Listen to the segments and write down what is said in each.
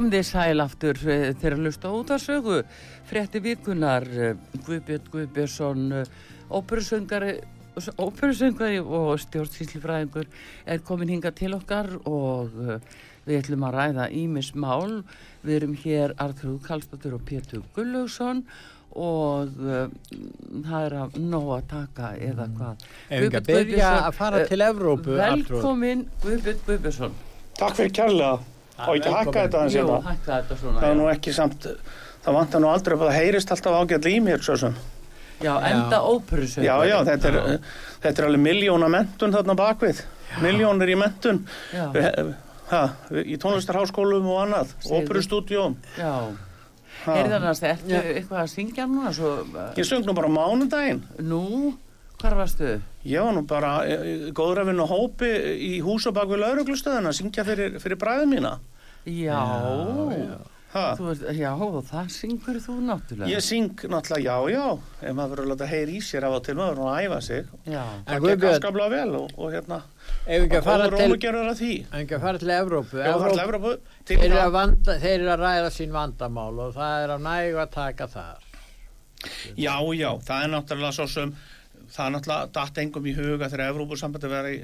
Kom þið sæl aftur eh, þegar að lusta út að sögu. Frétti vikunar, eh, Guðbjörn Guðbjörnsson, óperusöngari óperusöngari og stjórnsýslifræðingur er komin hinga til okkar og eh, við ætlum að ræða Ímis Mál. Við erum hér Arþrúð Kallstóttur og Pétur Gullaugsson og uh, það er að nóg að taka eða hvað. Ef ekki að byrja að fara til Evrópu Velkomin Guðbjörn Guðbjörnsson. Takk fyrir kærlega og ekki hakka þetta Jú, aðeins hérna. hækka þetta svona. Það er já. nú ekki samt, það vantar nú aldrei upp að það heyrist alltaf ágætlega í mér svo sem. Já, enda óperusöngari. Já, já, þetta er, þetta er alveg miljóna mentun þarna bakvið. Miljónir í mentun. Já, Ha, í tónlistarháskólum og annað, Segðu. óperustúdjóm. já. Ha. Heyrðanast, ertu eitthvað að syngja núna svo, uh, Ég söng nú bara á mánudaginn. nú, hvar varstu? Ég var nú bara eh, vinna á hópi í hús og bak við lauruglustöðuna að syngja fyrir, fyrir bræðum mína. Já, Ha. Þú veist, já, og það syngur þú náttúrulega. Ég syng náttúrulega já, já, ef maður verður að láta heyra í sér af og til, maður verður að æfa sig. Já, En Það gekk afskaplega vel og, og hérna, ef ekki að fara til ef til Evrópu Já, er Evrópu Evrópu. Til þeir eru að, vanda, þeir eru að ræða sín vandamál og það er að nægu að taka þar Já, já, það er náttúrulega svo sem, það er náttúrulega datt engum í huga þegar Evrópusambandi veri,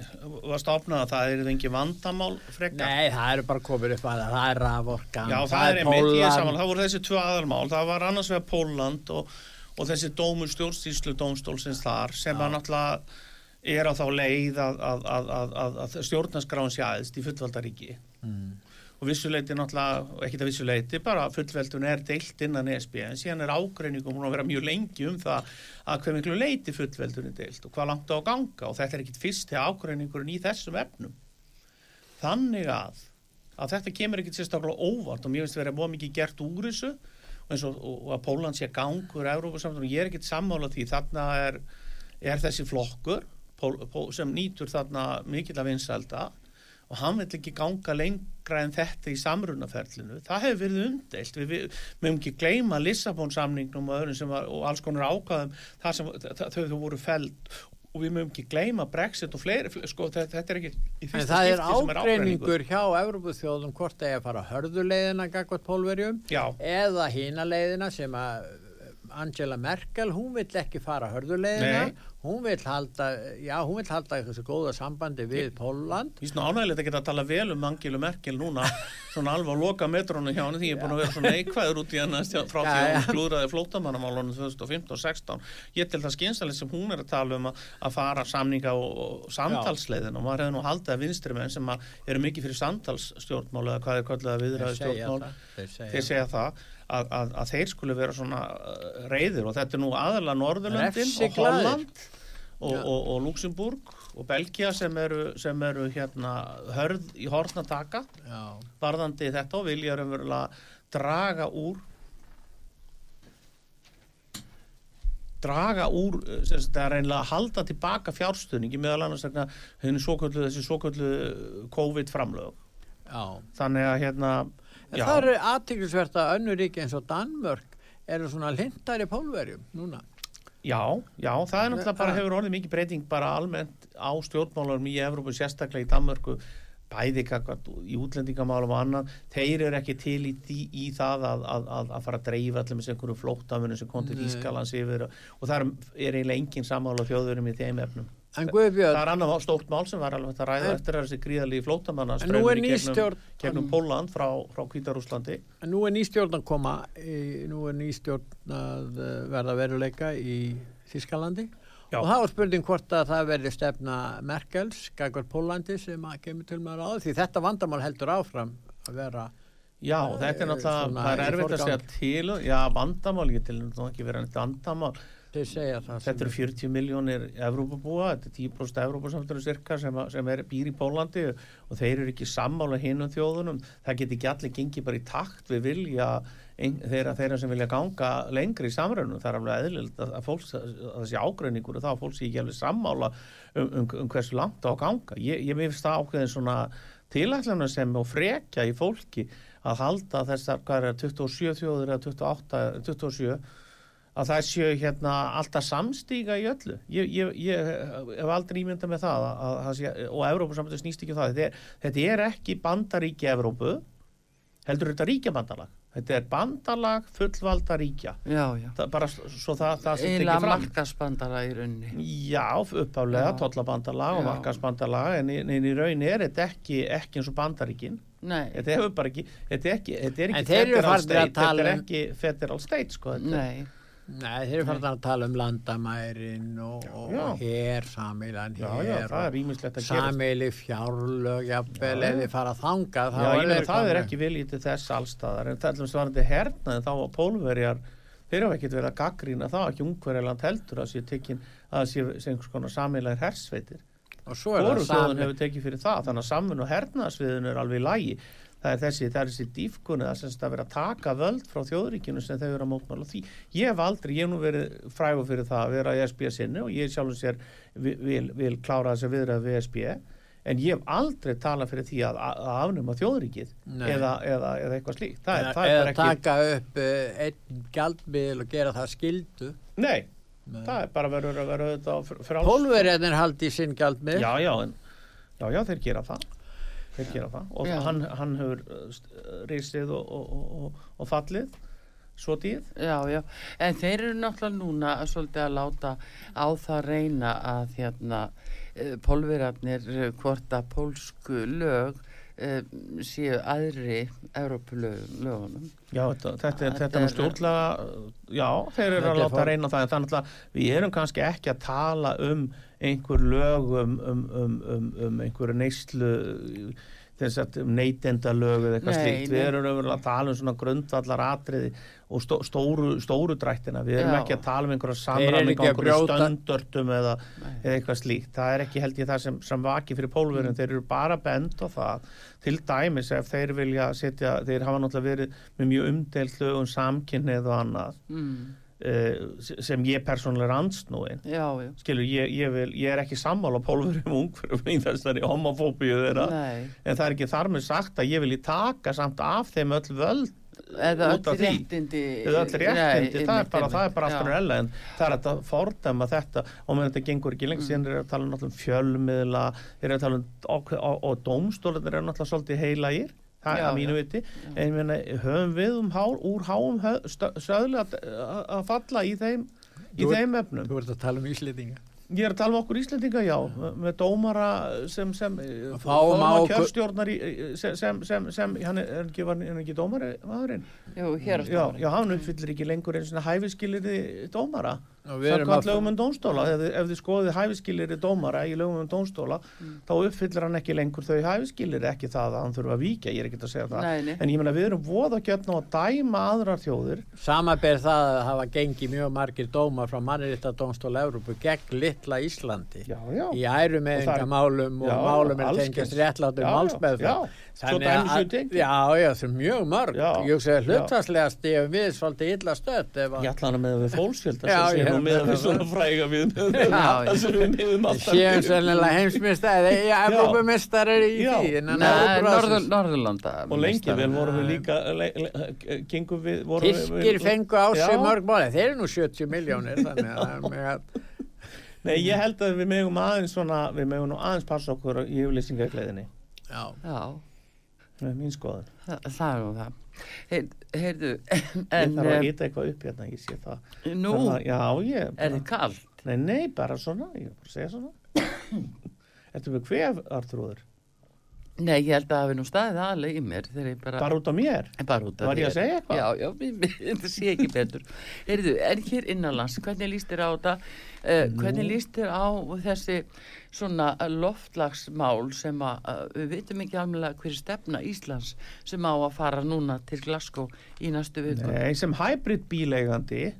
var stofnað að það er engi vandamál frekar. Nei, það eru bara komin upp að það það er raforkan, Já, það, er ég er Pólland. saman, það voru þessi tvö aðalmál, það var annars vegar Póland og, og þessi dómur stjórnstíslu dómstólsins þar sem að náttúrulega er á þá leið að, að, að, að, stjórnarskráin sé aðeins í fullvaldaríki. Mm. Og vissuleiti náttúrulega, og ekkit að vissuleiti bara fullveldun er deilt innan ESB en síðan er ágreiningum hún að vera mjög lengi um það að hver miklu leiti fullveldun er deilt og hvað langt á að ganga. Og þetta er ekkit fyrsti ágreiningurinn í þessum efnum. Þannig að að þetta kemur ekkit sérstaklega óvart og mér finnst að búa mikið gert úr þessu. Og, eins og, og að Póland sé gangur Európa-samtunum, ég er ekkit sammála því. Þarna er, er þessi flokkur Pól, Pól, sem nýtur þarna mikill að vinsælda og hann vil ekki ganga lengra en þetta í samrunaferlinu. Það hefur verið umdeilt. Við, mögum ekki gleyma Lissabon-samningnum og var, og alls konar ákvæðum þar sem þau, þau voru feld og við mögum ekki gleyma Brexit og fleiri, sko, þetta, þetta er ekki í fyrsta það er skipti sem er ágreiningur. ágreiningur hjá Evrópuþjóðum hvort það er að fara hörðuleiðina gagvart pólverjum Já, eða hína leiðina sem að Angela Merkel, hún vill ekki fara hörðuleiðina, Nei. hún vill halda, já, hún vill halda þessu góða sambandi við Póland Ég er svona ánægilegt að geta að tala vel um Angelu Merkel núna, svona alveg að loka metrónu hjá henni því ég er búin að vera svona neikvæður út í henni frá því Já, að já. hún glúðraði flótamannamálunum 2015 og 16. Ég til það skynsalegt sem hún er að tala um að, að fara samninga og, og samtalsleiðin og maður hefði nú haldið að vinstri menn sem eru mikið fyrir samtalsstjórnmál eða hvað er kallað að viðræði stjórnmál, þeir segja það að, að, að þeir skulle vera svona uh, reyðir og þetta er nú aðalega Norðurlöndin og. Holland og, Já. og, og Luxemburg og Belgia sem eru, sem eru hérna hörð í hortna taka Já, varðandi þetta og vilja draga úr draga úr það er reynilega að halda tilbaka fjárstuðningi meðal annars henni svoköllu þessi svoköllu COVID framlög já. þannig að hérna En það eru aðtiklisvert að önnur ríki eins og Danmörk eru svona lindari pólverjum núna. já, já, það er náttúrulega bara hefur orðið mikið breyting bara almennt á stjórnmálarum í Evrópu sérstaklega í Danmörku bæði kakvat í útlendingamálum og annan, þeir eru ekki til í, því, í það að, að, að, að fara að dreifa allir með einhverju flóttamunum sem kom til. Ískalans yfir og, það er, er eiginlega engin samála þjóðurum í þeim efnum. En Það Guðbjörn, er annar mál- stórt mál sem var alveg að ræða En- eftir að þessi gríðalíði flótamanna en er ný gegnum, gegnum Póland frá, frá Kvítarúslandi. nú er ný stjórn að koma, í, nú er ný stjórn að eh, verða veruleika í Þískalandi. Já. Og það var spurning hvort að það verði stefna Merkels, Gagvar Pólandi sem að kemur til maður á því þetta vandamál heldur áfram að vera Já, þetta er náttúrulega, Svona það er í erfitt að segja til, já, vandamál, ég til náttúrulega ekki vera neitt vandamál. Það Þetta eru 40 miljónir Evrópabúa, þetta er 10% Evrópasamtunum cirka sem, að- sem er, býr í Pólandi og þeir eru ekki sammála hinum þjóðunum. Það get ekki allir gengið bara í takt við vilja ein, þeirra, þeirra sem vilja ganga lengri í samrönnum. Það er alveg eðlild að, að, fólks, að þessi ágreiningur og þá að fólk sé ekki alveg sammála um, um, um hversu langt á að ganga. Ég, ég mér finnst það ákveðin svona tilætlana sem og frekja í fólki að halda þessar, hvað er það, 27 þjóður eða 28, 27 að það séu hérna alltaf samstíga í öllu. Ég, ég, ég hef aldrei ímyndað með það að, að, að sé, og Evrópusamtöð snýst ekki um það. Þetta er, þetta er ekki bandaríki Evrópu heldur þetta ríkjabandalag. Þetta er bandalag fullvalda ríkja. Já, já. það, bara svo það, það sem tekið fram. markasbandara í raunni. Já, uppálega, tollabandalag og markasbandalag en, en í raun er þetta ekki, ekki eins og bandaríkin. Nei, þetta hefur bara ekki þetta er ekki, þetta er ekki þeir eru federal farnir að state þetta tala er um- ekki federal state sko, þetta, nei. Þeir eru farin að tala um landamærin og, og Já. hér, já, já, hér það er og rýmislegt að gera sameili fjárlög, jafnvel, Já, ef já. þið fara þangað, þá Já, ég meina þeir það er ekki viljið til þess allstaðar en það er svarandi hernaði þá að pólverjar þeir hafa ekkert verið að gaggrína það ekki ungverjaland heldur að sé tekin að það sé einhvers konar samilægir hersveitir Og svo er það hefur tekið fyrir það þannig að samfunn og hernaðsviðun er alveg í lægi það er þessi, það er þessi dýfkunni það semst að vera að taka völd frá þjóðríkinu sem þau eru að mótmála því ég hef aldrei, ég hef nú verið frægur fyrir það að vera í SB sinni og ég sjálfur sér vil, vil, vil klára þess að viðra við SB en ég hef aldrei talað fyrir því að, að afnuma þjóðríkið Nei. eða, eða, eða eitthvað slíkt það er, það er eða ekki, taka upp uh, einn gjaldmiðl og gera það skildu. nei, það er bara verður að vera auðvitað frá Pólverjarnir haldi í sinn gjaldmiðl. já, já, en, já, já, þeir gera það þeir gera það og Já. hann, hann hefur uh, st- risið og, og, og, og, fallið svo dýð Já, já, en þeir eru náttúrulega núna svolítið að láta á það reyna að hérna pólverarnir hvort að pólsku lög eh, séu aðri Evrópulögunum. já, þetta, þetta, er, Þetta er stjórnlega já, þeir eru að láta reyna það en þannig að við erum kannski ekki að tala um einhver lög um, um, um, um, um einhver neyslu þess að um neytenda lög eða eitthvað Nei, slíkt, við erum að tala um svona grundvallar atriði og stó, stóru, stóru drættina, við erum Já. ekki að tala um einhverja samræming á einhverju stöndörtum eða, eða eitthvað slíkt, það er ekki held ég það sem, sem vaki fyrir pólverjum, Mm. þeir eru bara bend á það, til dæmis ef þeir vilja setja, þeir hafa náttúrulega verið með mjög umdelt lög um samkynnið og annað. Mm. Uh, sem ég persónulega er já. skilur, ég, ég, vil, ég er ekki sammála pólverjum og ungverjum í þessari homofóbíu þeirra. Nei, en það er ekki þar með sagt að ég vilji taka samt af þeim öll völd eða öll réttindi. eða öll réttindi, það er bara, það er bara aftur ella. En það er að fordæma þetta. Og með þetta gengur ekki lengt síðan er að tala um fjölmiðla er að tala um og, og, og dómstólarnir er náttúrulega svolítið heilagir það Já, er að mínu já. viti en ég meina, höfum við um hár, úr háum söðli að, að falla í þeim í þeim efnum Þú ert að tala um Íslendinga. Ég er að tala um okkur Íslendinga, já, með dómara sem, sem, Fáum fáum á- kjörstjórnar í, sem, sem, sem, sem, hann er, ekki, var, er ekki dómari, maðurinn? Jú, hér Já, já, hann uppfyllir ekki lengur eins og hæfiskiliri dómara. Samkvæmt að- lögum um dómstóla, ef, ef þið skoðið hæfiskiliri dómara í lögum um dómstóla, Mm. þá uppfyllir hann ekki lengur þau hæfiskiliri, ekki það að hann þurfa að víkja, ég er ekki að segja það. Nei, nei. En ég meina, við erum voða gjötna á að dæma aðrar þjóðir. Samaber það að hafa gengið mjög margir dómar frá mannréttadómstól Evrópu gegn litla Íslandi Já, já. í ærumeðingamálum og, Já, málum er kyns. réttlátum Já, já, málsmeðferð já. Það er mjög mörg Já, Ég hugsa að ég hef við er svona fræga við Já, það sem við miðum alltaf séum sennilega heimsmyndstæði Já, Evrópumistari í Já. því Norðurlanda. og lengi vel vorum við líka gengum við Tyrkir fengu á sig mörg máli Þeir eru nú 70 miljónir er Nei, ég held að við megum aðeins svona við megum nú aðeins passa okkur í yfirlýsingagleðinni. Já, Já, það er mín skoðun. Það, það er nú það. Heyr, heyrðu, ég en þarf að eh, hita eitthvað upp hérna, ég sé það nú Þarf að- Já, ég er þið kallt Nei, nei, bara svona, ég er bara að segja svona. Ertu með hvef, Artrúður? Nei, ég held að það hafi nú staðið aðlega í mér þegar ég bara... Bara út á mér? bara út af Var ég að segja eitthvað? Já, já, mér- mér- þetta sé ekki betur. Heyrðu, en hér innanlands, hvernig líst þér á þetta? Uh, hvernig líst þér á þessi svona loftlagsmál sem að uh, við vitum ekki alveg hver er stefna Íslands sem á að fara núna til Glasgow í næstu viku? Nei, sem hybrid bíleigandi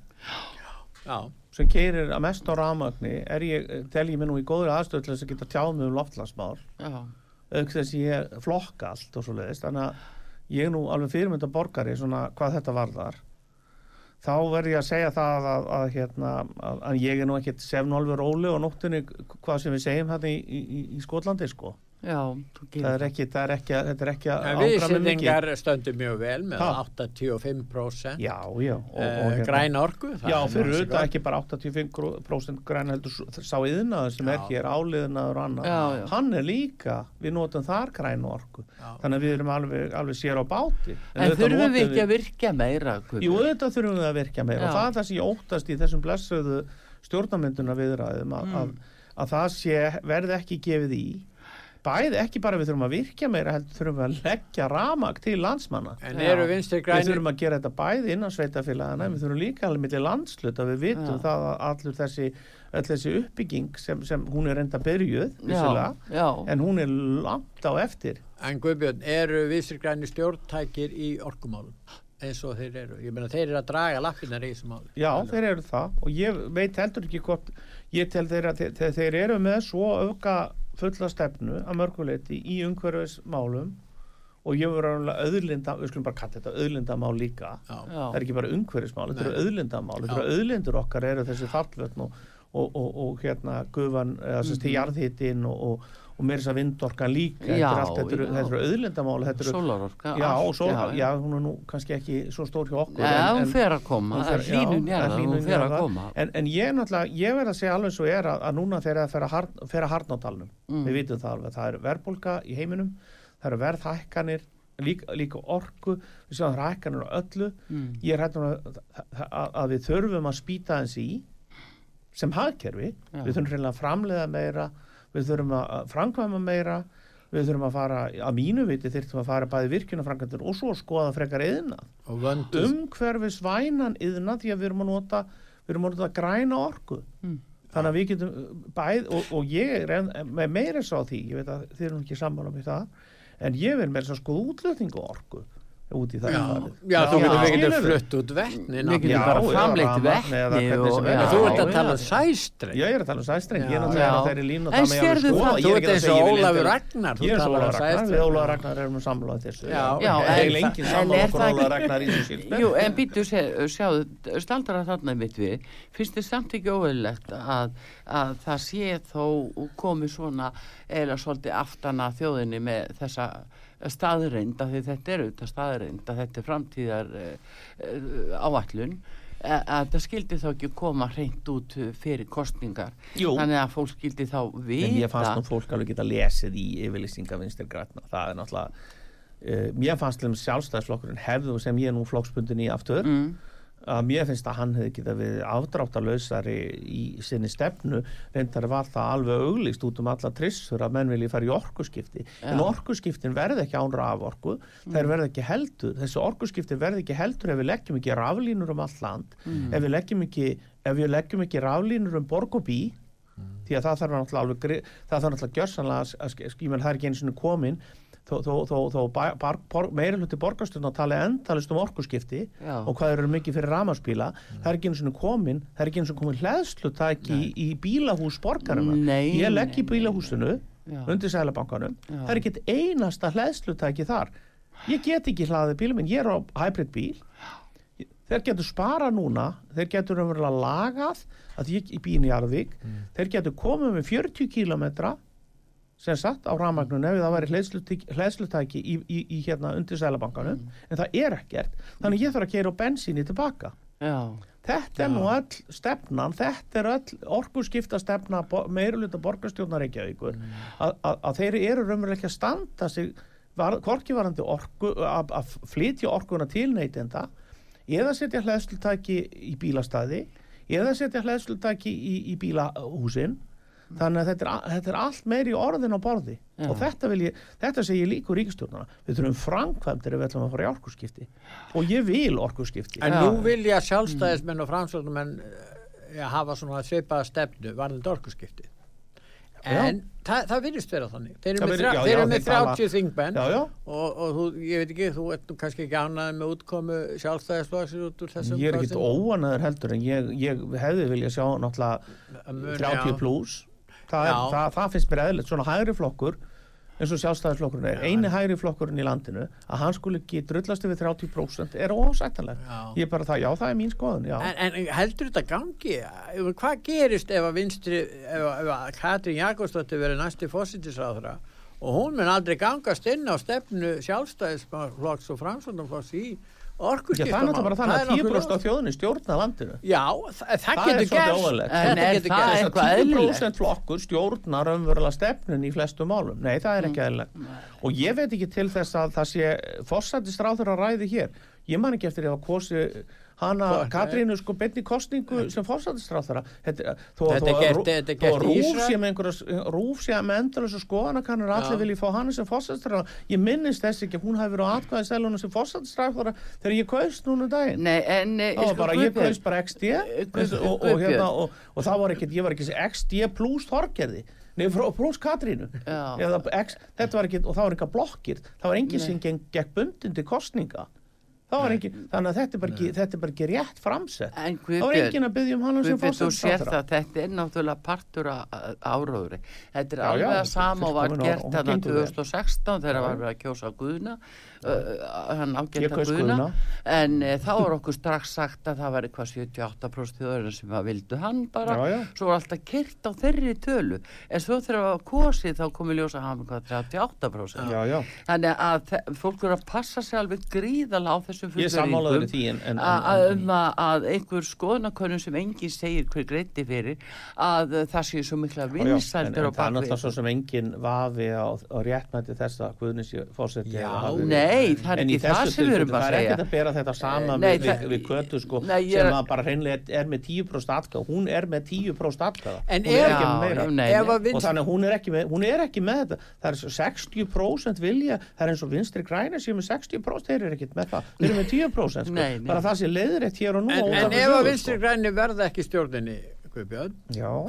Já, sem keirir að mest á rafmagni er ég, tel ég mig nú í góður aðstöð til þess að geta tjáð mig um loftlagsmál Já, auk þess ég flokka allt og svo leiðist þannig að ég nú alveg fyrirmynda borgari svona hvað þetta varðar þá verð ég að segja það að, að, hérna, að, að ég er nú ekkert sefnolfur óli og nóttunni hvað sem við segjum hérna í, í, í Skotlandi sko já, það er ekki, það er ekki, þetta er ekki en að með mikið viðsendingar stöndum mjög vel með Ha? 85% já, já og, uh, og, hérna, græn orku það Já, fyrir auðvitað ekki bara 85% græn heldur sá yðnaður sem er hér áliðnaður og annað. Já, já. Hann er líka, við notum þar græn orku. Já. Þannig að við erum alveg, alveg sér á báti. En auðvitað þurfum við ekki að virkja meira? Guðbjörg? Jú, auðvitað þurfum við að virka meira Já. og það er það sem ég óttast í þessum blessuðu stjórnamynduna viðræðum að, Mm. að, að það sé, verði ekki gefið í. Bæði ekki bara við þurfum að virka meira, heldur þurfum við að leggja ramag til landsmanna. Við þurfum að gera þetta bæði innan sveitafélagana, við þurfum líka alveg millir landslut að við vitum Já. það að allur þessi, þessi uppbygging sem, sem hún er enda byrjuð, Já, já. en hún er langt á eftir. En Guðbjörn, eru vinstri græni stjórntækir í orkumálum eins og þeir eru? Ég meina þeir eru að draga lappinar í þessu máli. Já, þeir eru það og ég veit heldur ekki hvort, ég tel þeir að þeir, þeir eru með svo auka fulla stefnu að mörguleiti í umhverfismálum og ég voru alveg auðlinda, við skulum bara kalla þetta auðlindamál líka. Já. Það er ekki bara umhverfismál, þetta eru auðlindamál þetta eru auðlindur okkar eru þessi fallvötn og, og, og, og hérna gufan, eða þess að jarðhitin og, og, og meira þess að vindorkan líka Já, er þetta eru, já. þetta eru auðlindamál þetta eru, Sólarorka. já, allt, og svo, já, hún er nú kannski ekki svo stór hjá okkur Já, hún fer að koma, það er já, hlínun er hlýnun hún fer að koma. en, en ég er ég verð að segja alveg svo er að, að núna þegar það fer að, hard, fer að harna á talnum Mm. við vitum það alveg, það eru verðbólka í heiminum það eru verðhækkanir líka, líka orku, við séum það eru hækkanir á öllu Mm. ég er hættur að, að, að við þurfum að spýta eins í sem hagkerfi, Já. við þurfum að við þurfum að framkvæma meira, við þurfum að fara að mínu viti þurfum að fara bæði virkjunafrangandur og svo skoða frekar yðna umhverfis vænan yðna því að við erum að nota við erum að nota græna orku. Mm. þannig að við getum bæð og, og ég er með meira svo á því ég veit að þið erum ekki sammála með það en ég vil meira svo skoða útlutningu orku út í það Já, já, þú getur, flutt út vetni Við getum Já, bara framleitt rafmagn eða vetni hvernig sem og- já, Þú ert að tala um sæstreng. Já, ég er að tala um sæstreng, er og En sérðu það- Þú er ert að eins og Ólafur Ragnar. Þú Ég er svo talar um Ólafur Ragnar, við Ólafur Ragnar erum sammála þessu. En- er það Ólafur ekki- Ragnar í þessu síld Jú, en býttu, sjáðu, staldra þarna mitt við, finnst þið samt ekki óeðlegt að, að það sé þó komið svona eða svolítið aftana þjóðinni með þessa staðreind, að því þetta er auðvitað staðreind, að þetta er framtíðar uh, áallun, að að það skildi þá ekki koma hreint út eh, fyrir kostningar. Jú. Þannig að fólk skildi þá vita. En ég fannst nú fólk alveg geta lesið í yfirlýsinga vinstir grætna. Það er náttúrulega, uh, mér fannst til sjálfstæðisflokkurinn hefðu sem ég er nú flokksbundin í aftur, Mm, að mér finnst að hann hefði geta við afdráttalösari í sinni stefnu, reyndar var það alveg auglist út um alla trissur að menn vilji fara í orkuskipti. En Já. orkuskiptin verði ekki án raforku, þær verði ekki heldur, þessi orkuskipti verði ekki heldur ef við leggjum ekki raflínur um allt land, ef við ekki, ef við leggjum ekki raflínur um borg og bí, því að það þarf náttúrulega alveg, það þarf náttúrulega gjörsanlega að, að það er ekki einu sinni komin þó, þó, þó, þó bar, bar, bar, meiri hluti borgarstjórn að tala endalist um orkuskipti Já. og hvað eru mikið fyrir ramaspíla það er ekki einu sinni komin, það er ekki einu sinni komin hlæðslutæki í, í bílahús borgarina Nei, ég legg í bílahúsinu Já. undir sælabankanum, Já. það er ekki einasta hlæðslutæki þar. Ég get ekki hlaðið bílum minn, ég er á hybrid bíl. Þeir getur spara núna þeir getur umverulega lagað að ég í bíinu í Arðvík þeir getur komið með 40 kílometra sem sagt á rafmagnun ef það væri hleðslutæki í, í, í hérna undir sælabankanum en það er ekkert, þannig ég þarf að keira á bensíni tilbaka. Já, Þetta er nú öll stefnan, þetta er öll orkuskipta stefna meiruluta borgarstjórnar Reykjavíkur. Að, að, að þeir eru raunverulega ekki að standa sig var, hvorki varandi orku að, flytja orkuna til neytenda eða setja hlæðslutæki í bílastæði eða setja hlæðslutæki í, í bílahúsin þannig að þetta er, þetta er allt meiri orðin á borði Já. og þetta vil ég, þetta segir ég líka úr ríkistjórnana við þurfum framkvæmdir ef við ætlum að fara í orkuskipti og ég vil orkuskipti En Já. nú vilja sjálfstæðismenn og framsóknumenn eh, hafa svona svipaða stefnu varðandi orkuskipti. En það, það virðist vera þannig. Þeir eru með, já, þeir já, eru með þeir tala- 30 þingmenn já, já, og, og þú, ég veit ekki, þú ert kannski ekki ánæði með útkomu sjálfstæðisflokksir út úr þessum ég er kosningum. óanaður heldur en ég, ég hefði vilja sjá náttúrulega Að muni, 30 já. pluss það, er- það, það finnst mér eðlilegt, svona hægri flokkur eins og sjálfstæðisflokkurinn er, eini hægri flokkurinn í landinu að hann skuli ekki drullast yfir 30% er ósættanlega ég er bara það, já það er mín skoðun. En, en heldur þetta gangi? Hvað gerist ef að vinstri, ef, að- Katrín Jakobsdóttir verið næsti fósittisráðra og hún mun aldrei gangast inn á stefnu sjálfstæðisflokks og framsvöndumflokks í Já, orkuskiptamál. það er náttúrulega bara þannig að nokkuð 10% ljóst. af þjóðinni stjórna landinu Já, það, það, getur gerst. En er getur það eitthvað eðlilegt? 10% flokkur stjórnar umverulega stefnun í flestu málum. Nei, það er ekki Mm. eðlilegt. Og ég veit ekki til þess að það sé fórsættistráður að ræði hér. Ég man ekki eftir ég að kosi hana? Katrínu sko beinni kostningu sem gert- þetta er gert í rúf sé með einhverja rúf sé með endalösa skoðanakannar allir Já. vilji fá hana sem fórsættistráður. Ég minnist þess ekki að hún hafi verið á atkvæðisælunum sem fórsættistráður þegar ég kaust núna um daginn. Nei, en eh, Það var sko, bara, ég kaust bara XD og, hérna, og, og það var ekkert, ég var ekki XD pluss Þorgerði, nei, frá- pluss Katrínu. Þetta var ekki, og það var eitthvað blokkir. Það var enginn sem geng, gekk bundin til kostninga enginn, þannig að þetta er bara ekki, þetta er bara ekki rétt framsett. En það var Guðbjörn, enginn að byggja um sem Guðbjörn, þú sér það, þetta er náttúrulega partur áróðri. Þetta er Já, alveg já, að sama og var gert gengur vel. 2016 þegar var verið að kjósa Guðna, hann ágætt að kaus Guðna, en uh, þá var okkur strax sagt að það var eitthvað 78% þjóðurinn sem að vildu hann bara, Já, já. svo var alltaf kyrt á þeirri tölu, en svo þegar það var kosið þá komi ljósa hann með hvað 38%. já, Þannig að fólk eru að passa sig alveg gríðala á þessum en, um að, einhver skoðanakönnum sem enginn segir hver greiti fyrir að það sé svo mikla vinsældir en á það er náttúrulega bakvið svo sem enginn vafi á, á réttmætti þess að Guðni sé fórseti Nei, það er en ekki það sem við erum að það er segja ekkert að bera þetta sama Nei, við, við, það- við kötu sko Nei, ég sem að bara hreinlega er með 10% atkvæða hún er með 10% atkvæða En hún er ekki með meira Já, nei, Ef nei. að og þannig að hún er ekki með, hún er ekki með þetta það er svo 60% vilja það er eins og vinstri græna sem er 60% þeir eru ekkert með það, þeir eru með 10% sko. Nei, nei. bara það sé leiðrétt hér og nú en, ef að vinstri sko. græni verða ekki stjórninni, Guðbjörn,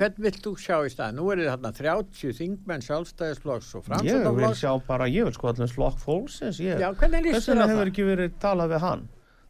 hvern vilt þú sjá í stað? Nú er þarna 30 þingmenn sjálfstæðisflokks og ég vil sjá bara, ég vil sko allir slokk fólksins ég, Já, hvernig líst þér á hefur það? ekki verið talað við hann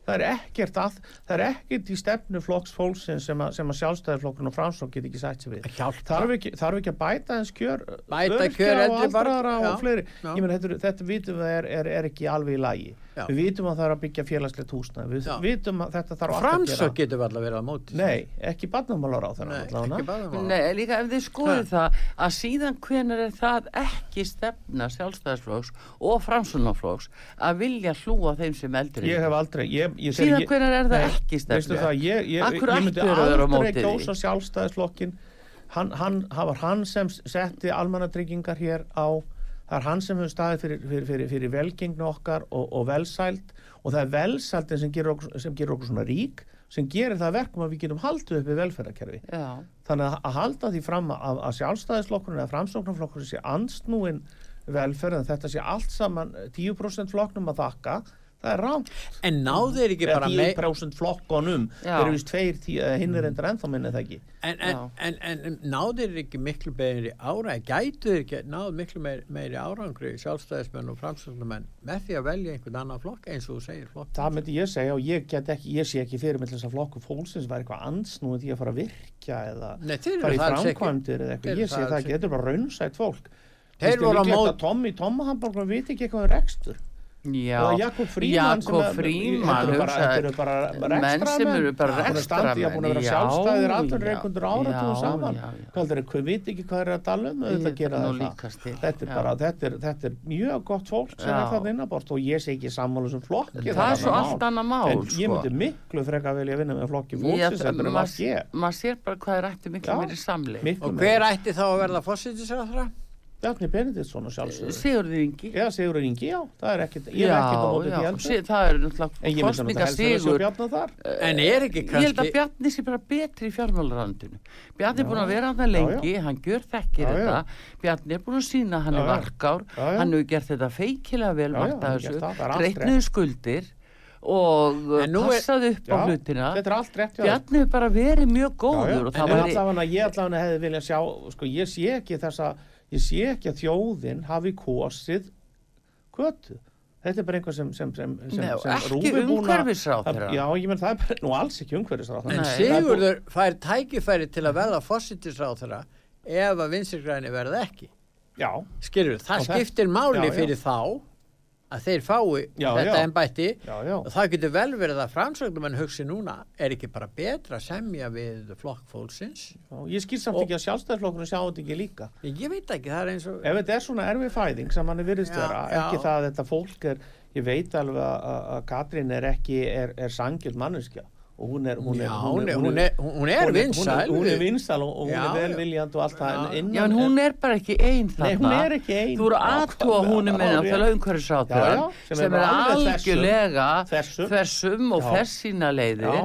það er ekkert að, það er ekkert í stefnu flokks fólksins sem að, sem að sjálfstæðarflokkurinn og framsók get ekki sætt sér við. Þarf ekki, þarf ekki að bæta eins kjör Bæta kjör og já, og fleiri. já. ég menn þetta, þetta vitum við er, er, er ekki alveg í lagi. Já. við vitum að það er að byggja félagslegt húsnæði. Við Já. vitum að þetta þarf að gera. Getur alltaf verið á móti. nei, ekki barnamálar á þennan Nei, líka ef þið skoðu það að síðan hvenar er það ekki stefna sjálfstæðisflokks og framsunaflokks að vilja hlúa þeim sem eldri? Ég hef aldrei ég, síðan hvenar er það ekki það, ég, ég, ég myndi aldrei kjósa sjálfstæðisflokkin hann, hann, hann var hann sem setti almannatryggingar hér á. Það er hann sem hefur staðið fyrir, fyrir, fyrir, fyrir velgengni okkar og, og velsæld. Og það er velsældin sem gerir okkur, sem gerir okkur svona rík sem gerir það verkum að við getum haldið upp í velferðarkerfi. Já, þannig að, að halda því fram að, að sjálfstæðisflokkurinn eða framsóknarflokkurinn sé ansnúin velferð þetta sé allt saman 10% flokknum að þakka það er rámt En náðu þeir ekki bara með 10% flokkonum þeir eru vist tveir, hinn er endur ennþá minni það ekki? En, en, en, en, náðu þeir ekki miklu meiri ára, gætu þeir ekki náðu miklu meiri, meiri árangri sjálfstæðismenn og framsögnumenn með því að velja einhvern annan flokk eins og þú segir flokk. það myndi ég segja og ég get ekki ég sé ekki fyrir með þess að flokku fólksins var eitthvað ansnúið því að fara að virkja eða Nei, fara í framkvæmdir eða eitthvað. Ég sé það ekki, þetta er bara raunsætt fólk. Þeir voru á mót- Tommy Tomma Hamburger veit ekki eitthvað um rekstur já. Jakob Fríman Jakob Fríman menn sem eru bara rekstramenn ég er búin að vera Já, sjálfstæðir já, allir reikundur áratugum já, saman. er það, veit ekki hvað er að tala um þetta það. er já. bara, þetta er, þetta er mjög gott fólk sem er það innabort og ég sé ekki sammála sem flokki Það er svo allt annað mál, en ég sko. myndi miklu freka að velja að vinna með flokki maður að ég maður sér bara hvað er ætti miklu meiri samli miklu Og hver ætti þá að verða fósittisráðra? Bjarni Benediktsson og sjálfsögur Sigurður Ingi eða Sigurður Ingi, já, það er ekkit ég er ekkit á móti því já, heldur það er en náttúrulega ég kostninga að sigur En er ekki Ég held að kannski, Bjarni sé bara betri í fjármálarandinu. Bjarni er Já. búin að vera hann lengi, hann gjör þekkir Já, já. þetta. Bjarni er búin að sína hann Já, er já. varkár, Já, já. hann hefur gert þetta feikilega vel, Já, já, hann það, það reiknuðu skuldir og passaði upp á Já, hlutina. þetta er allt rétt hjá þér. Bjarni hefur bara verið mjög Já, já, góður og en það var... allavega ég allavega hefði viljað sjá sko, ég sé ekki þessa ég sé ekki að þjóðin hafi kosið kötu þetta er bara einhver sem, sem, sem, sem, Nei, ekki er umhverfisráðherra. já, ég menn það er bara, nú alls ekki umhverfisráð en Nei. Sigurður fær tækifæri til að verða fósittisráþara ef að vinstirgræni verða ekki. já, Skilur, það skiptir máli Já, já. fyrir þá að þeir fái Já, þetta já, og það getur vel verið að framsögnum en hugsi núna er ekki bara betra að semja við flokk fólksins? Já ég skil samt Og- ekki að sjálfstæðarflokkurinn sjá þetta ekki líka. Ég veit ekki, það er eins og ef þetta er svona erfið fæðing sem hann er virðist Já, vera já. ekki það að þetta fólk er ég veit alveg að, Katrín er ekki er, er sangil manneskja og hún er hún er, Já, hún er, vinsæl og, hún Já, er já. velviljand og allt það Já. en Já, hún er bara ekki einn þarna. Þú eru aðtúa hún er með hárrétt. náttúrulega Já, umhverfisráðherra já, sem er algjörlega Þessum. og Já. þess sína leiðir Já.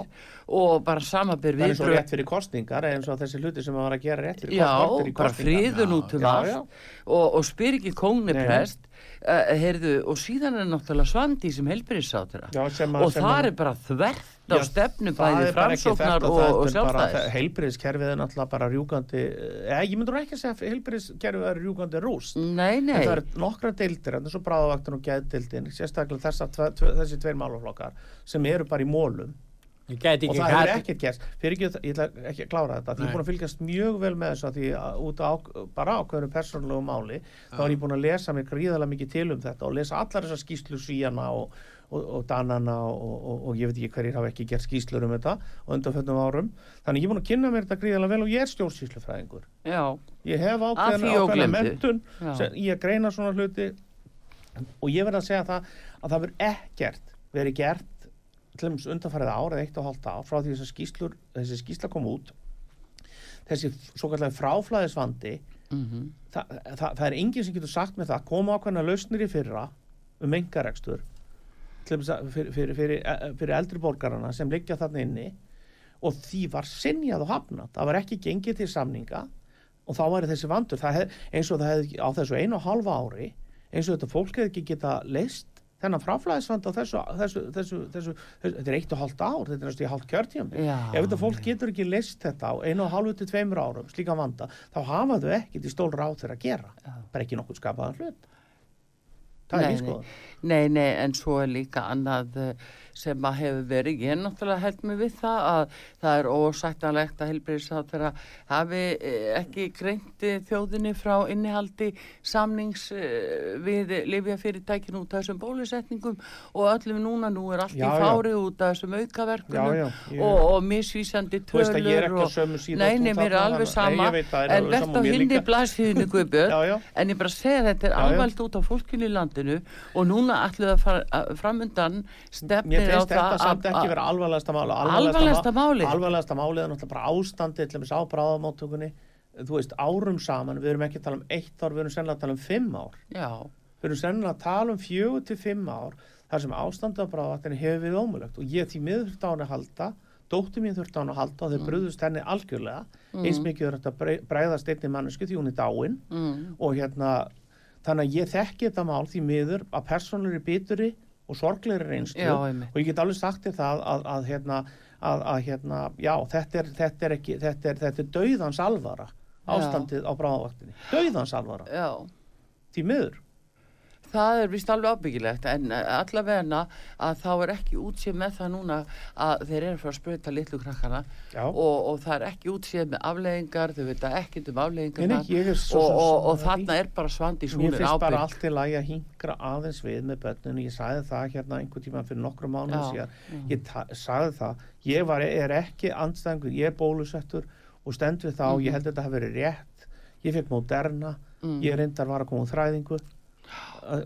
og bara samabyr Það er viðbrögð rétt fyrir kostningar eins og þessi hluti sem hann var að gera rétt fyrir Já, kostningar í bara friðun út um Já, allt já. og, og spyr ekki kóngni prest uh, heyrðu, og síðan er náttúrulega Svandi sem að- og það að- er bara þvert á stefnu það bæði er framsóknar og, það og er sjálfstæðis. heilbriðiskerfið er náttúrulega bara rjúkandi eða ég myndur ekki að segja að heilbriðiskerfið er rjúkandi rúst Nei, nei, en það er nokkra deildir, en þessu bráðavaktin og gæðdeildin, sérstaklega þessa, tve, tve, þessi tveir málaflokkar sem eru bara í mólum og það hefur ekkert gerst. Fyrir ekki, ég ætla ekki að klára þetta því ég er búin að fylgjast mjög vel með þessu því út á bara ákveðinu persónulegu máli þá er ég búin að lesa mig gríðarlega mikið til um þetta og lesa allar þessar skýslu síjana og, og, og danana og, og, og ég veit ekki hverjir hafa ekki gert skýslur um þetta og undanföndum árum. Þannig ég er búin að kynna mér þetta gríðarlega vel og ég er stjórnsýslufræðingur. Já, ég hef ógleymdu. mentun að greina svona hluti. Og ég verð að segja það að það verður ekkert verið gert undanfærið ár eða eitt og hálft ár frá því þessar skýslur, þessi skýsla kom út þessi svo kallega fráflæðisvandi mm það, það, það er enginn sem getur sagt með það. Koma ákveðna lausnir í fyrra um engarekstur að- fyrir, fyrir, fyrir, fyrir eldri borgarana sem liggja þarna inni og því var sinjað og hafnað. Það var ekki gengið til samninga og þá var þessi vandur. Hef, eins og það hefði á þessu einu og halva ári eins og þetta fólk hefði ekki geta leist þennan fráflæðisvand á þessu, þessu, þessu, þessu, þessu þetta er eitt og hálft ár þetta er næstu í hálft kjörtjum ef þetta fólk getur ekki leist þetta á einu og halvu til tveimur árum slíka vanda þá hafa þau ekkert í stól ráð þeirra að gera. Já. bara ekki nokkuð skapaðan hlut. Það er Nei, því sko Nei, nei, en svo er líka annað eh, sem að hefur verið, ég náttúrulega held mig við það að það er ósættanlegt að helbriðisáttvera hafi eh, ekki greinti þjóðinni frá innihaldi samnings eh, við lifjafyrirtækin út af þessum bólusetningum og öllum núna, nú er allt Já, í já. fári út af þessum já, aukaverkunum já, ég, og, og misvísandi er tölur og... sömu síðu Nei, nei, mér er alveg sama, en verðt á hindi blaðsíðinu Guðbjörn, já, já, En ég bara segja þetta er Já, já. alvægt út á fólkinu í landinu og núna ætlum við að fara að stefnir á finnst þetta það samt ekki vera alvarlegasta máli alvarlegasta máli. alvarlegasta máli er náttúrulega bara ástandi til þess á bráðamáttökunni þú veist árum saman, við erum ekki að tala um eitt ár, við erum sennilega að tala um fimm ár. Já, við erum sennilega að tala um fjögur til fimm ár þar sem ástandi á bráðavatni hefur við ómulegt og ég því miður þurft á hann að halda dóttir mín þurft á hann að halda og þeir bröðust henni algjörlega. Eins mikið þetta að bregðast einni mannesku því hún er dáin. Mm, og hérna þannig að ég þekki þetta mál því miður að persónur er bituri og sorglegri reynslu. Já, og ég get alveg sagt þér það að, að, hérna, að, að hérna, já, þetta er, þetta er ekki, þetta er, þetta er dauðans alvara ástandið á bráðavaktinni. Dauðans alvara, Já, því miður það er vist alveg ábyggilegt en eh, allavegna að þá er ekki útsið með það núna að þeir eru að fara að sprauta litlu krakkana. Og, og það er ekki útsið með afleðingar, þau veit um nei, ég er svo, og, og, og þarna er bara svandi Mér finnst bara ábygg allt í lagi að hingra aðeins við með börnunum, ég sagði það hérna einhvern tíma fyrir nokkru mánuð síðan, ég sagði það, ég var, er ekki andstæðingur, ég er bólusettur og stend við þá, Mhm. ég held að þetta hafi verið rétt, ég fekk Moderna, Mm. ég reyndar var að koma úr þræðingu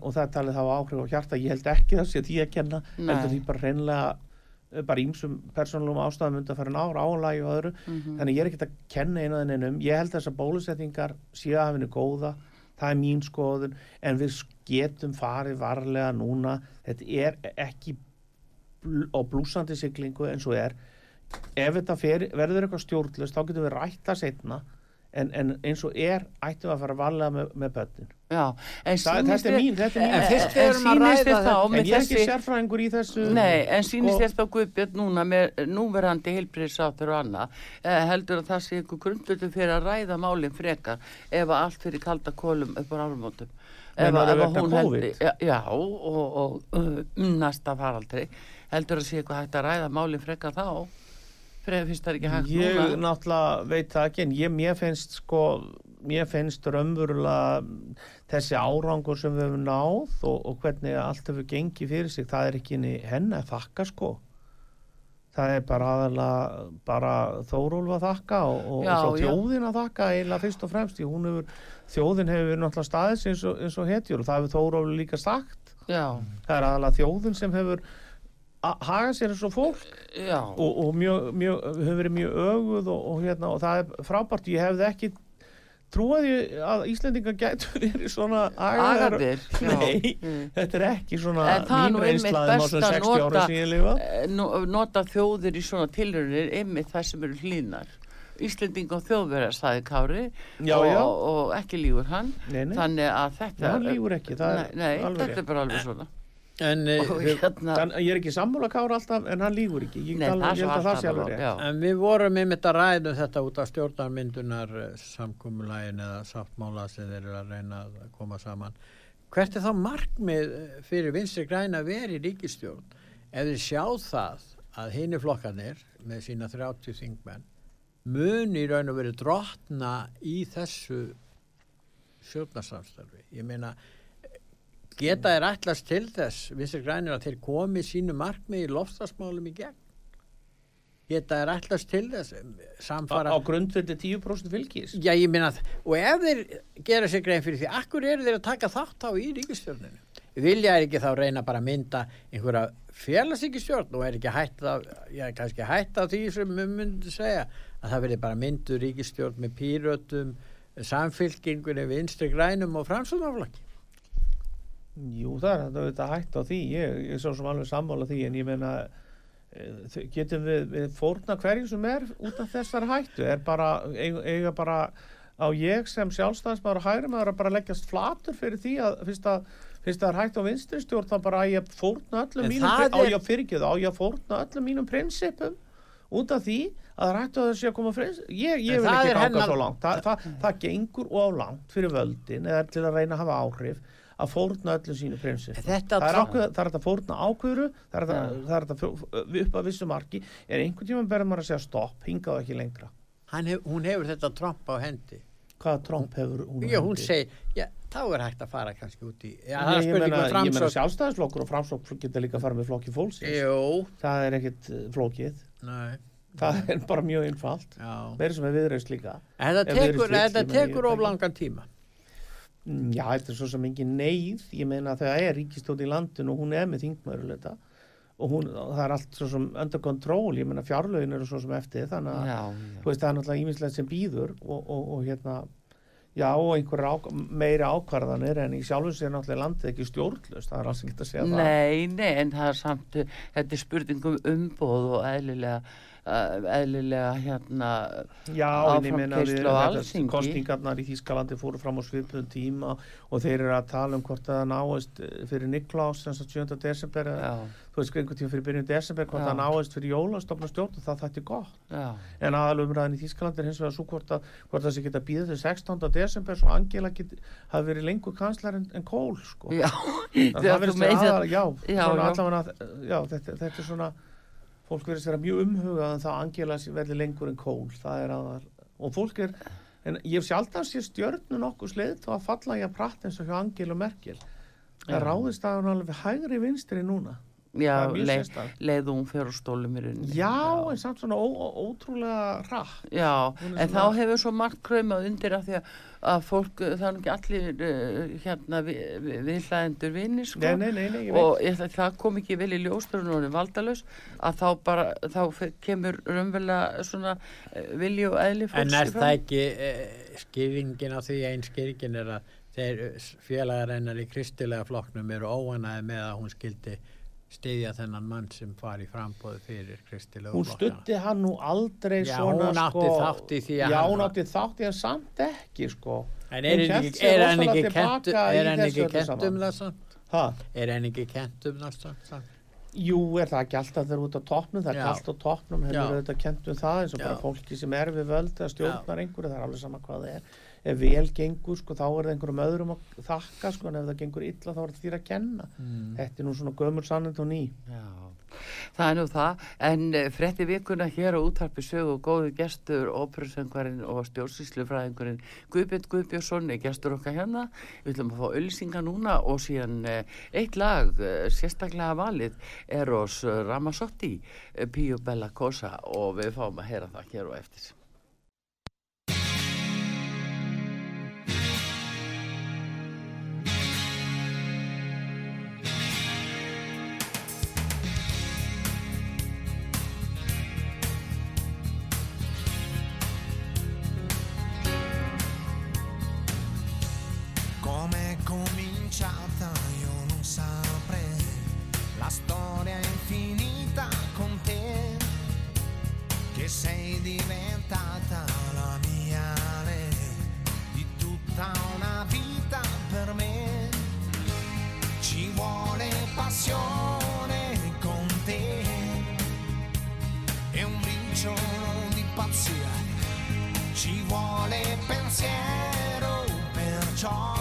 og það talið þá áhrif á hjarta, ég held ekki það sé að kenna, Nei. heldur því bara reynlega uh, bara ímsum persónulum ástæðum undan fyrir ára álægi og öðru. Mhm. þannig ég er ekkert að kenna einu að einum ég held að þessar bólusetningar séu að hafinu góða það er mín skoðun. En við getum farið varlega núna. Þetta er ekki bl og blúsandi siglingu eins og er. Ef þetta fer, verður eitthvað stjórnlust þá getum við rætt það setna en, en eins og er ættum að fara varlega með, með það, sýnist þetta er mín, þetta er mín. En En, en að með ég er ekki sérfræðingur í þessu. Nei, en Sko- þér þá Guðbjörn núna með núverandi heilbriðsáttur og annað eh, heldur að það sé ykkur grundutu fyrir að ræða málinn frekar ef að allt fyrir kalda kólum upp á álumótum ef, að- að hún heldur já, já, og, og uh, næsta faraldri. Heldur að sé eitthvað hægt að ræða málinn frekar þá fyrir fyrst það ekki hægt Ég núna. náttúrulega veit það ekki en ég, mér finnst sko mér finnst raunverulega þessi árangur sem við hefum náð og, og hvernig allt hefur gengið fyrir sig það er ekki henni að þakka sko. Það er bara aðalega bara Þórólf að þakka og, og, Já, og þjóðin að þakka eiginlega fyrst og fremst hefur, þjóðin hefur náttúrulega staðis eins og, eins og hetjur og það hefur Þórólf líka sagt. Já, það er aðalega þjóðin sem hefur haga sér eins og fólk. Já, og, og mjög, mjög, hefur verið mjög öguð og, og, hérna, og það er frábært. Ég hefði ekki trúaði að Íslendingar gætu verið svona agaðir. Agadir já. nei, Mm. þetta er ekki svona er mín reynslaðum á svona að 60 ára nota- sem ég lifa Eh, no- nota þjóðir í svona tilrunir einmitt það sem eru hlýnar Íslending og þjóðverðar staði Kári Já, og, já. og ekki lígur hann. Nei, nei, þannig að þetta hann lífur ekki. Er nei þetta er bara alveg svona En, eh, og hérna Þann, ég er ekki sammála kára alltaf en hann lífur ekki ég, nei, alveg, ég held að það sé alveg rétt en við vorum einmitt að ræða um þetta út af stjórnarmyndunar samkúmulægin eða sáttmála sem þeir eru að reyna að koma saman. Hvert er þá markmið eh, fyrir vinstri græna að vera í ríkistjórn ef þið sjá það að hinni flokkanir með sína 30 þingmenn muni í raun og verið drottna í þessu stjórnarsamstarfi. Ég meina, geta þér ætlast til þess, vinstri grænir, að þeir komi sínu markmið í lofstafsmálum í gegn? Geta þér ætlast til þess, á, samfara... á grundveldi 10% fylgis Já, ég meina, og ef þeir gera sér grein fyrir því, akkur eru þeir að taka þátt á í ríkistjórninu? Vilja er ekki þá reyna bara að mynda einhverja félagsíkistjórn og er ekki hætt að, já, kannski hætt að því sem við myndum segja, að það verði bara myndu ríkistjórn með pírötum, samfylkingunni, vinstri grænum og framsóknarflokki. Jú, það er þetta hægt á því. Ég, ég er svo sem alveg sammála því en ég meina þau- getum við, við fórna hverju sem er út af þessar hættu? Er bara, eiga, bara á ég sem sjálfstæðismæður og hægri maður að bara leggjast flatur fyrir því að fyrst að fyrst að það er hægt á vinstri stjórn þá bara að ég fórna öllum mínum það á ég að fyrirgjöðu, á ég að fórna öllum mínum prinsipum út af því að það er hægt að það sé að koma frins ég, ég vil það ekki ganga hennar- svo langt. Það, það, það gengur of langt fyrir völdin eða til að reyna að hafa áhrif að fórna öllum sínu prinsip Þetta það er, að fórna ákveðuru það er fjó- upp að vissu marki. En einhvern tíma berður maður að segja stopp hingað ekki lengra. Hef, hún hefur þetta tromp á hendi. hvaða tromp hefur hún Já, hún segir, já, þá er hægt að fara kannski út í, já, Nei, ég meina framsókn. sjálfstæðisflokkur og framsókn geta líka að fara með flokki fólksins. Það er ekkit eh, flókið. Nei, það er bara mjög einfalt. Meira sem er viðreist líka. Þetta tekur, þetta tekur of langan tíma. Já, þetta er svo sem engin neyð, ég meina að það er ríkistótt í landinu og hún er með þingmæruleita og hún, það er allt svo sem under control, ég meina fjárlögin eru svo sem eftir þannig að já, þú veist það er náttúrulega ímislegt sem býður og, og, og hérna já og einhverja á, meiri ákvarðanir en í sjálfum sér náttúrulega landið ekki stjórnlust, það er alls ekki að segja það. Nei, nei, en það er samt þetta er spurningum umbóð og eðlilega eðlilega hérna Já, en ég meina við Áframkeyrslu á þetta- Alþingi. kosningarnar í Þýskalandi fóru fram á svipuðum tíma og þeir eru að tala um hvort það náist eh, fyrir sagt 7. desember eða þú veist einhvern tíma fyrir byrjun desember hvort Já. það náist fyrir jólastofna stjórn og það þætti gott já, en aðalumræðin í Þýskalandi er hins vegar svo hvort, að, hvort það sé geta býðið til 16. desember svo Angela get, hafi verið lengur kanslar en, en Kohl sko. já það vera aðal, þetta er svona fólk verðist vera mjög umhugað en það Angela verði lengur en Kohl það er aðal, og fólk er en ég hef sjaldan sé stjörnu nokkuð sleið þá að falla ég að pratt eins og hjá Angela Merkel. Það Já. ráðist að hún alveg hægri vinstri núna já, er leið, leið hún fyrir stólum í rauninni. Já, en samt svona ó, ó, ótrúlega rætt. Já, Hún er en svona- þá hefur svo margt kraumað undir að því að, að fólk, það er ekki allir uh, hérna við, við, viðhlæðendur vinni sko. Nei, nei, nei, nei, ég veit. og ég, það kom ekki vel í ljósturinn og valdalaus að þá bara, þá kemur raunverulega svona uh, vilji og eðli fólks En er það ekki eh, skýringin á því, einn skýringin er að þeir félagar hennar í kristilega flokknum eru óanæði með að hún skildi stiðja þennan mann sem fari frambóðu fyrir kristilega hún stutti hann nú aldrei Já, svona hún átti sko, þátt í því að já, hann hún átti þátt í að samt ekki sko. En Hún er rosalega ekki í er þessu ekki saman. um það samt? ha? Er henni ekki kennt um það samt? jú, er það ekki alltaf þegar út á toppnum? Það er kallt á toppnum, er auðvitað kent um það eins og bara fólki sem er við völd eða stjórnar einhverju, það er alveg sama hvað það er ef vel gengur, sko, þá er það einhverjum öðrum að þakka, sko, en ef það gengur illa þá er það þýr að kenna. Mm. þetta er nú svona gömur sannend og ný. Já, það er nú það, en eh, frétti vikuna hér á útarpi sögu og góðu gestur, óperusöngvarinn og stjórnsýslufræðingurinn Guðbjörn Guðbjörnsson er gestur okkar hérna, við ætlum að fá öllisinga núna og síðan eh, eitt lag, eh, sérstaklega valið, Eros Ramazzotti, eh, Píu Bella Cosa og við fáum að heyra það hér og eftir. charm.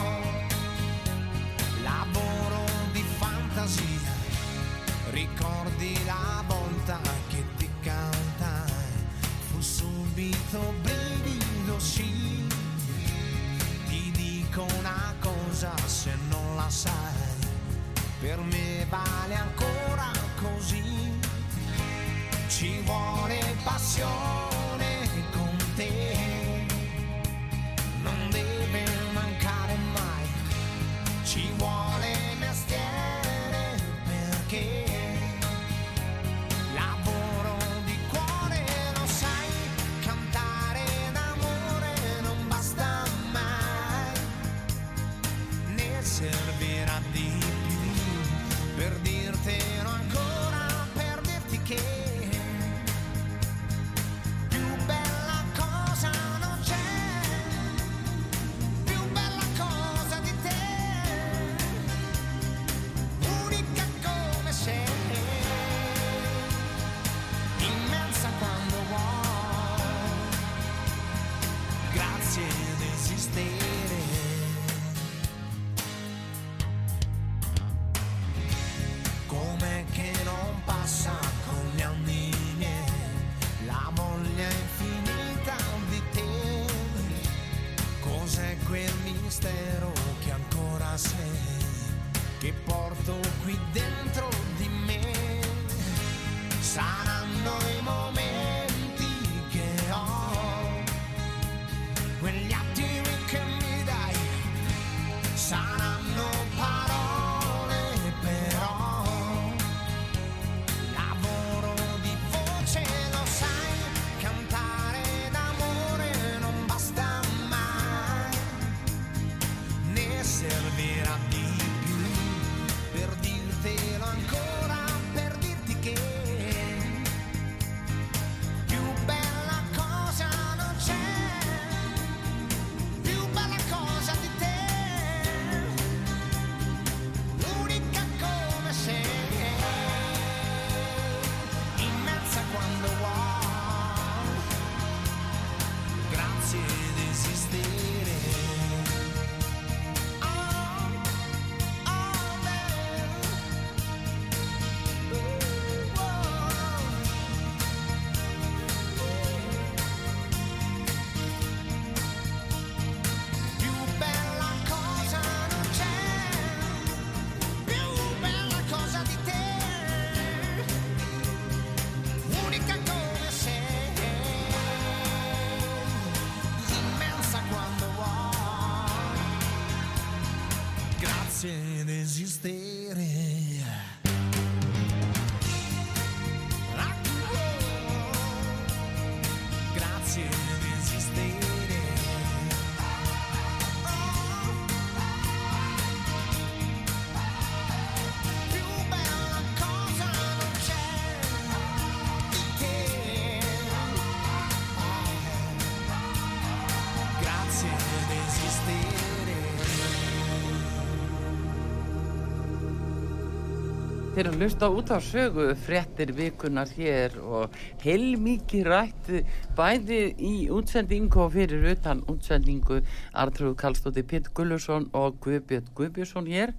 Þeir eru að hlusta út á sögu fréttir vikunar hér og heilmikið rætt bæði í útsendingu og fyrir utan útsendingu. Artrúð Kallstóti Pitt Gullursson og Guðbjörn Guðbjörnsson hér.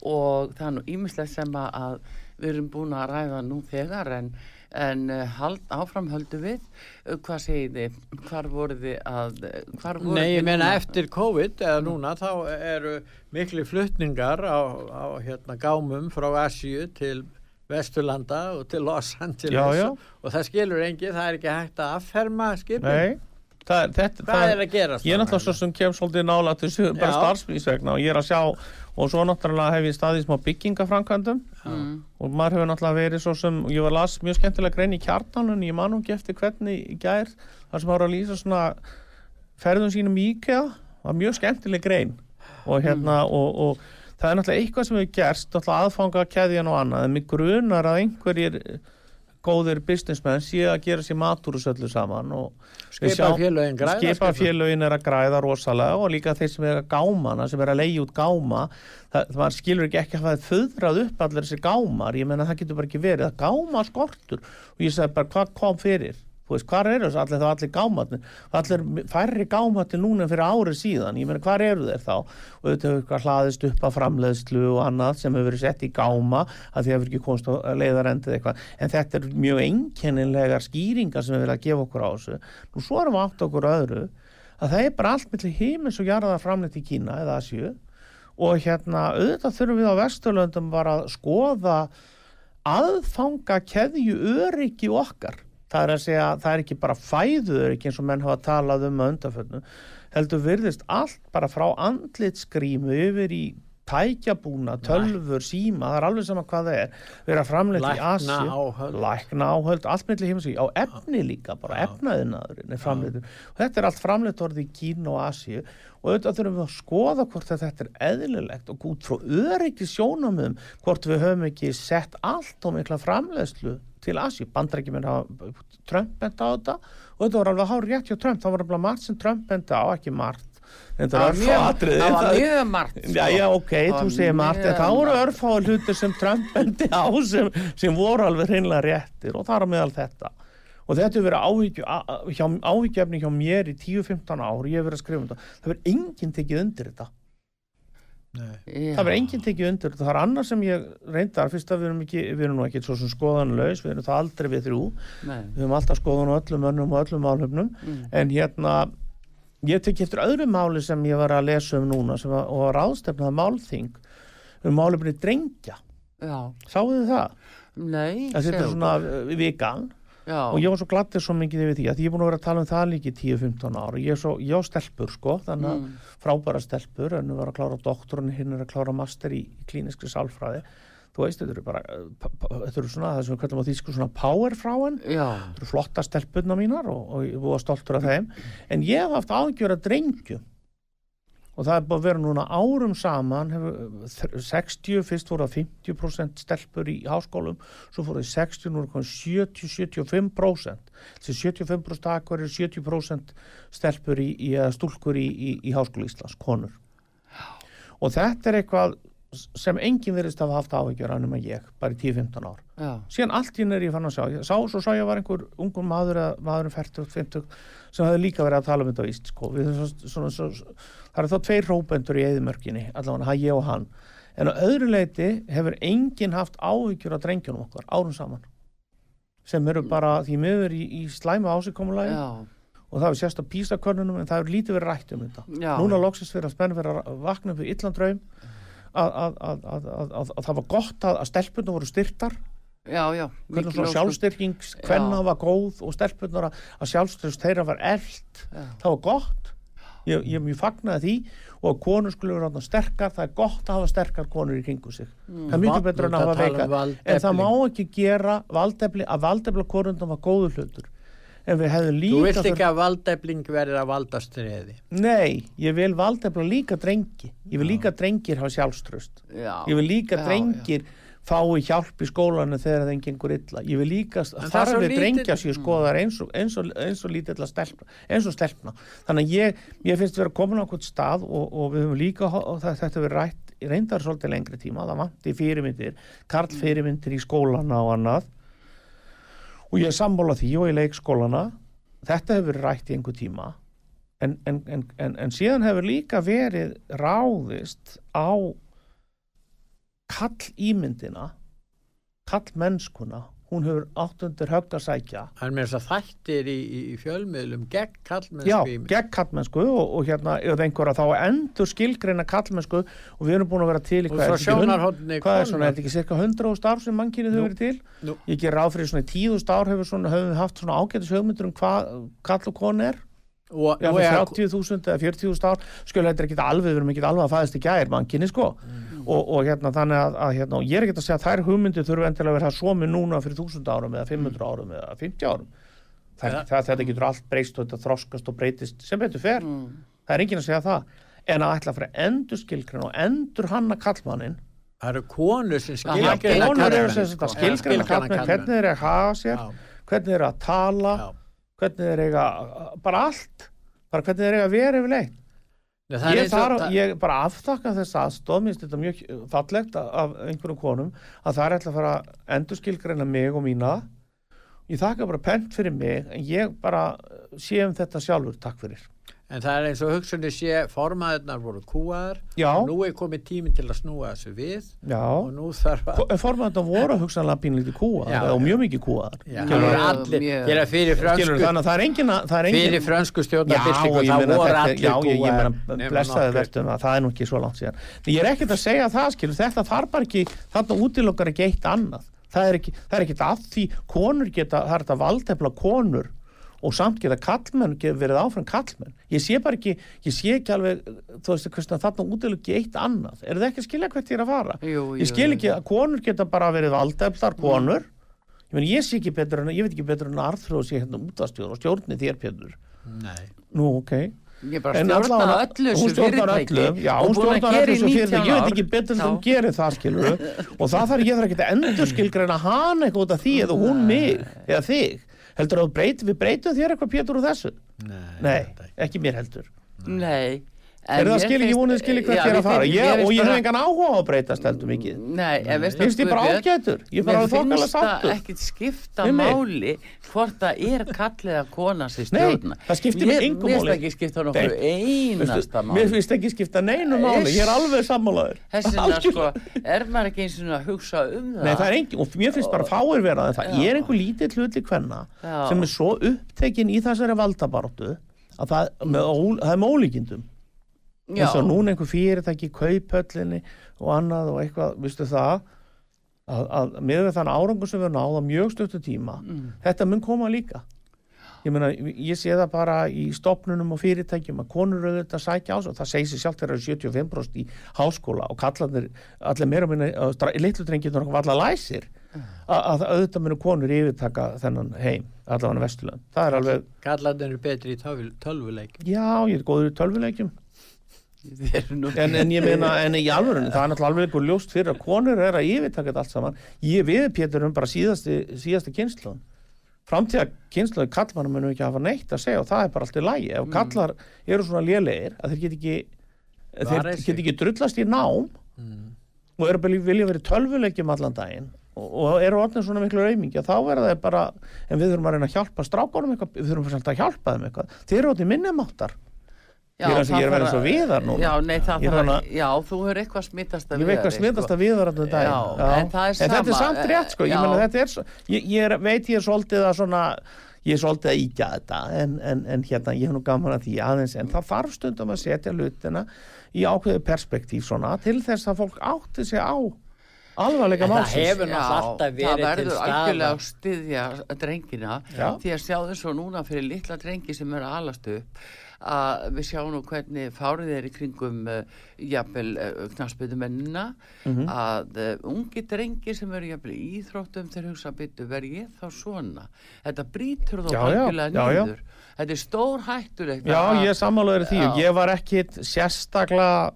Og það er nú ímislega sem að við erum búin að ræða nú þegar en, en eh, hald, áfram höldu við Eh, hvað segið þið, hvar voru þið að hvar voru Nei, ég núna? eftir COVID eða núna þá eru miklu flutningar á, á hérna, gámum frá Asíu til Vesturlanda og til Los Angeles Já, já. og það skilur engi, það er ekki hægt að afferma skipin. Nei, það er, þetta, Hvað er að gera Ég er náttúrulega svo sem kem svolítið nála þessu bara Já. starfsmýsvegna og ég er að sjá og svo náttúrulega hef ég staðið smá byggingafrankvændum Mm. og maður hefur náttúrulega verið svo sem ég var las mjög skemmtilega grein í kjartanun ég man ekki eftir hvernig gær þar sem var að lýsa svona ferðum sínum í IKEA var mjög skemmtileg grein. Og hérna og, og það er náttúrulega eitthvað sem hefur gerst náttúrulega aðfanga keðjan og annað en mig grunar að einhverjir góðir businessmenn séu að gera sér matúrusöllu saman og Skipa félögin græða. skipa félögin er að græða rosalega og líka þeir sem er að gámana sem er að leiða út gáma það, það skilur ekki ekki að það er föðrað upp allir þessi gámar, ég menna það getur bara ekki verið það gáma skortur. Og ég segi bara hvað kom fyrir, veist, hvað eru þessu allir þá allir gámatnir, allir færri gámatnir núna fyrir árið síðan. Ég menna hvað eru þeir þá? Og þetta hefur eitthvað hlaðist upp af framleiðslu og annað sem hefur verið sett í gáma að því hefur ekki komst á leiðarendið eitthvað. En þetta er mjög einkennilegar skýringar sem við vilja gefa okkur á þessu. Nú svo erum við átt okkur öðru að það er bara allt millir heimins og jarðar framleitt í Kína eða Asju og hérna auðvitað þurfum við á Vesturlöndum að það er að segja það er ekki bara fæðu öryggi eins og menn hafa talað um að undanfönnu heldur virðist allt bara frá andlitsgrímu yfir í tækjabúna, tölfur, síma það er alveg sama hvað það er vera framleitt í áhöld. lækna áhöld, allt mellir heims á efni líka, bara efnaðinaðurinn er framleitur og þetta er allt framleitt orðið í Kína og Asíu. Og auðvitað þurfum við að skoða hvort að þetta er eðlilegt og út frá öryggi sjónamöðum hvort við höfum ekki sett allt og mikla framleiðslu til Asíu, bandrækjuminn Trump benda á þetta og þetta var alveg hár rétt hjá Trump, það var alveg margt sem Trump benda á, ekki margt Það var mjög, það var mjög margt sko. Já, já, ok, þú var segir margt, það voru örfáa hlutir sem Trump bendi á sem, sem voru alveg hreinlega réttir og það á meðal þetta. Og þetta hefur verið a- hjá- mér í 10-15 ár, ég hef verið að skrifa um þetta. Það verður enginn tekið undir þetta. Já. Það verður enginn tekið undir. Það er annað sem ég reyndar, fyrst að við erum, ekki, við erum nú ekki svo sem skoðanlaus, við erum það aldrei við þrjú. Nei. Við höfum alltaf skoðan á öllum önnum og öllum álefnum. Mm. En hérna, ég tek eftir öðru máli sem ég var að lesa um núna sem var, og var ráðstefnað málþing um málefni drengja. Já, Sáðu þið það? nei Að þetta er segðu svona okkur. Já, og ég var svo glattir svo mikið yfir því að ég er búin að vera að tala um það líki 10-15 ára. Ég er svo, ég á stelpur sko, þannig að Mm. frábæra stelpur, en við varum að klára doktorinn, hinn er að klára master í, í klíniskri sálfræði. Þú veist, þetta eru bara, þetta eru svona, það sem við kallum á þýsku svona powerfráin. já, Þetta eru flotta stelpunna mínar og, og ég var stoltur af þeim en ég hef haft ágjör að drengjum og það er bara verið núna árum saman hefur, þr- 60, fyrst voru það 50% stelpur í háskólum svo fóru það 60, nú er það 70-75% þessi 75% akkur er 70% stelpur í, í stúlkur í, í, í háskóla Íslands, konur. Og þetta er eitthvað sem enginn verðist hafa haft áhyggjur af nema ég, bara í 10-15 ár. Já, síðan allt í er ég fann að sjá. Ég sá, svo sá ég var einhver ungur maður eða maðurinn 40, 50 sem hefði líka verið að tala um þetta á Íst sko. Við, svona, svona, svona, það eru þá tveir rópendur í eðimörkinni allavega hann, ég og hann. En á öðru leiti hefur enginn haft áhyggjur á drengjunum okkar árum saman sem eru bara því miður í, í slæma ásikomulægi já, og það hefur sérst á písakörnunum en það hefur lítið verið rætt um þetta. Já. núna loksist fyrir að spenna fyrir að vakna draum að, að, að, að, að, að, að það var gott að, að stelpunum voru styrtar já, já, hvernig svona sjálfstyrking hvenna Já. var góð og stelpunar að, sjálfstyrst þeirra var eld Já. það var gott. Ég, ég mjög fagnaði því og að konur skulle vera þarna sterkar. Það er gott að hafa sterkar konur í kringu sig. Það er Va- betur en að hafa veika. um en það má ekki gera valdefli að valdefla konundum var góður hlutur en við hefðum Þú líka vilt þurft- ekki að valdefling verið að valdastriði. nei, ég vil valdefla líka drengi. Ég vil líka drengir hafa sjálfströst já, ég vil líka já, drengir fái hjálp í skólanu þegar þeim gengur illa. Ég vil líka En það þar svo við lítill- drengja sér skoðar eins og, eins og, eins og lítilla stelpna eins og stelpna. Þannig að ég, ég finnst vera komin á hvort stað og, og við höfum líka það, þetta verið rætt reyndar svolítið lengri tíma, það vanti fyrirmyndir karl fyrirmyndir í skólana og annað og ég er sammála því og í leikskólana þetta hefur verið rætt í einhver tíma en, en, en, en síðan hefur líka verið ráðist á kall ímyndina kall mennskuna hún hefur átt undir högg að sækja. Er með þess að þættir í, í, fjölmiðlum gegn Já, kallmennsku í- gegn kallmennsku og, og hérna eða einhverja þá endur skilgreina kallmennsku og við erum búin að vera til í hvað, er er svona, er þetta ekki cirka 100 ár sem mannkynið hefur verið til? Nú. Ég ger ráð fyrir svona í 10.000 ár hefur svona, höfum við haft svona ágætis hugmyndur um hvað kall og konu er. Og, Já, og fyrir er, 30.000 eða 40.000 ár. Skjölu þetta er ekki alveg, við erum ekki alveg að fæðast í gær mannkynni sko og, og hérna þannig að, að hérna, og ég er ekki að segja að þær hugmyndir þurfa endilega að vera svomi núna fyrir 1000 árum eða 500 árum eða 50 árum. Það, Ja. það, þetta getur allt breyst og þetta þroskast og breytist sem betur fer. Það er enginn að segja það. En að ætla að fara endur skilgreina og endur hanna kallmannin það eru konur sem að sko. hvernig þeir eru að hafa sér Já, hvernig þeir eru að tala já. hvernig þeir eru að bara allt. Bara hvernig þeir eru að vera yfirleitt Nei, ég, þar, það- ég bara aftakka þess aðstóð minnst þetta mjög fallegt af einhverjum konum að það er ætla að fara að endurskilgreina mig og mína. Ég þakka bara pent fyrir mig en ég bara sé um þetta sjálfur takk fyrir En það er eins og hugsunni sé formaðurnar voru kúaðar Já. og nú er komið tíminn til að snúa þessu við já, og nú þarf að formæðan voru hugsanlega pínlítið kúaðar og mjög mikið kúaðar Já, það er allir, Mjög. gera fyrir frönsku þannig að það er engin að- það er engin fyrir ég þá meina voru þetta, allir já, ég, meina, blessaði verðum að það er nú ekki svo langt síðan. Ég er ekkert að segja það, skilur, þetta þarf bara ekki, þarna útilokkar ekki eitt annað. Það er ekki, það er ekki að því konur geta, það er þetta valdefla konur og samt geta kallmenn verið áfram kallmenn. Ég sé bara ekki, ég sé ekki alveg, þú veist, þarna útilokki eitt annað. Er það ekki að skilja hvert ég er að fara? Jú, jú, ég skil jú. ekki að konur geta bara verið valdeflar konur. Ég, meni, ég sé ekki betur en, ég veit ekki betur en að Arþróð sé hérna útastjóð og stjórni þér, Pétur. Nei. Nú, ok. Ég bara En stjórna öllu hún stjórnar öllu, já, hún stjórnar öllu í þessu 19 fyrirtæki, ég veit ekki betur Já. þú gerir það skilur og það þarf ég þarf ekki að endur skilgreina hana eitthvað því eða hún mig eða þig, heldur að breyt, við breytum þér eitthvað Pétur úr þessu? Nei, nei, ekki mér heldur. Nei er það skil ekki vonið skil ekki ég er að fara. ég, og ég hef engan áhuga á að breytast heldur mikið. Nei, en veistu finnst ég bara Guðbjörn, ágætur? Ég bara Mér þokkala finnst það sáttur. ekkit skipta máli hvort það er kallið að kona sér Nei, stjórna. það skiptir Mér- engu Mér máli. finnst það ekki skipta nokkuð einasta mér máli. finnst ekki skipta neinu máli. Ég er alveg sammálaður. Þess vegna sko, er maður ekki eins og að hugsa um það. Nei, það? er engin, og mér finnst bara fáir vera það, það í að það, er með ólíkindum. Eins og núna einhver fyrirtæki kaupöllinni og annað og eitthvað, vistu það að, að með þann árangur sem við náðum á mjög stöttu tíma Mm. þetta mun koma líka. Ég meina, ég sé það bara í stopnunum og fyrirtækjum að konur eru þetta að sækja á sig og það segir sér sjálft þegar það eru 75% í háskóla og kallarnir allir meira minni, litlu drengir var allar læsir að, að auðvitað munu konur yfirtaka þennan heim allavega vesturland, það er alveg Kallarnir eru betri í tölvu- tölvuleikjum já, ég er góður í nú- en, en ég meina, en í alvörunni það er náttúrulega alveg eitthvað ljóst fyrir að konur er að yfirtaka þetta allt saman, ég við Pétur um bara síðasti, síðasti kynsluðan framtíða kynsluðu kallmann munum ekki hafa neitt að segja og það er bara allt í lægi ef kallar eru svona lélegir að þeir get ekki þeir get ekki drullast í nám og eru bara vilja verið tölvuleikjum allan daginn og, og eru orðin svona miklu reymingi þá verða þeir bara, en við þurfum að reyna að hjálpa strákunum eitthvað, við þurfum að hjálpa þeim eitthvað. Þeir eru orðin minnumáttar Já, Ég er það er að vera eins og Viðar núna. Já, nei, það er þarf hana- að, já, þú hefur eitthvað smittast Ég veit hvað smitast að viðar allan daginn. Já, en það er En þetta er samt rétt sko, ég þetta er svo, ég, ég er, veit ég er svolítið að svona, ég er svolítið að íkja þetta, en, en, en hérna, ég hef nú gaman að því aðeins, en það þarf stundum að setja hlutina í ákveðu perspektíf svona, til þess að fólk átti sig á alvarleika En það málsins. hefur náttúrulega alltaf það verið til verður staða algjörlega að styðja drengina Já. því að sjáðu svo núna fyrir litla drengi sem eru að alast upp að við sjáum nú hvernig fárið er í kringum uh, jafnvel uh, knarsbytumennina Mhm. að uh, ungi drengi sem eru jafnvel íþróttum þeir hugsa byttu verð ég þá svona þetta brýtur þá já. niður þetta er stór hættulegt Já, að- ég sammálaður í því Já. ég var ekkit sérstaklega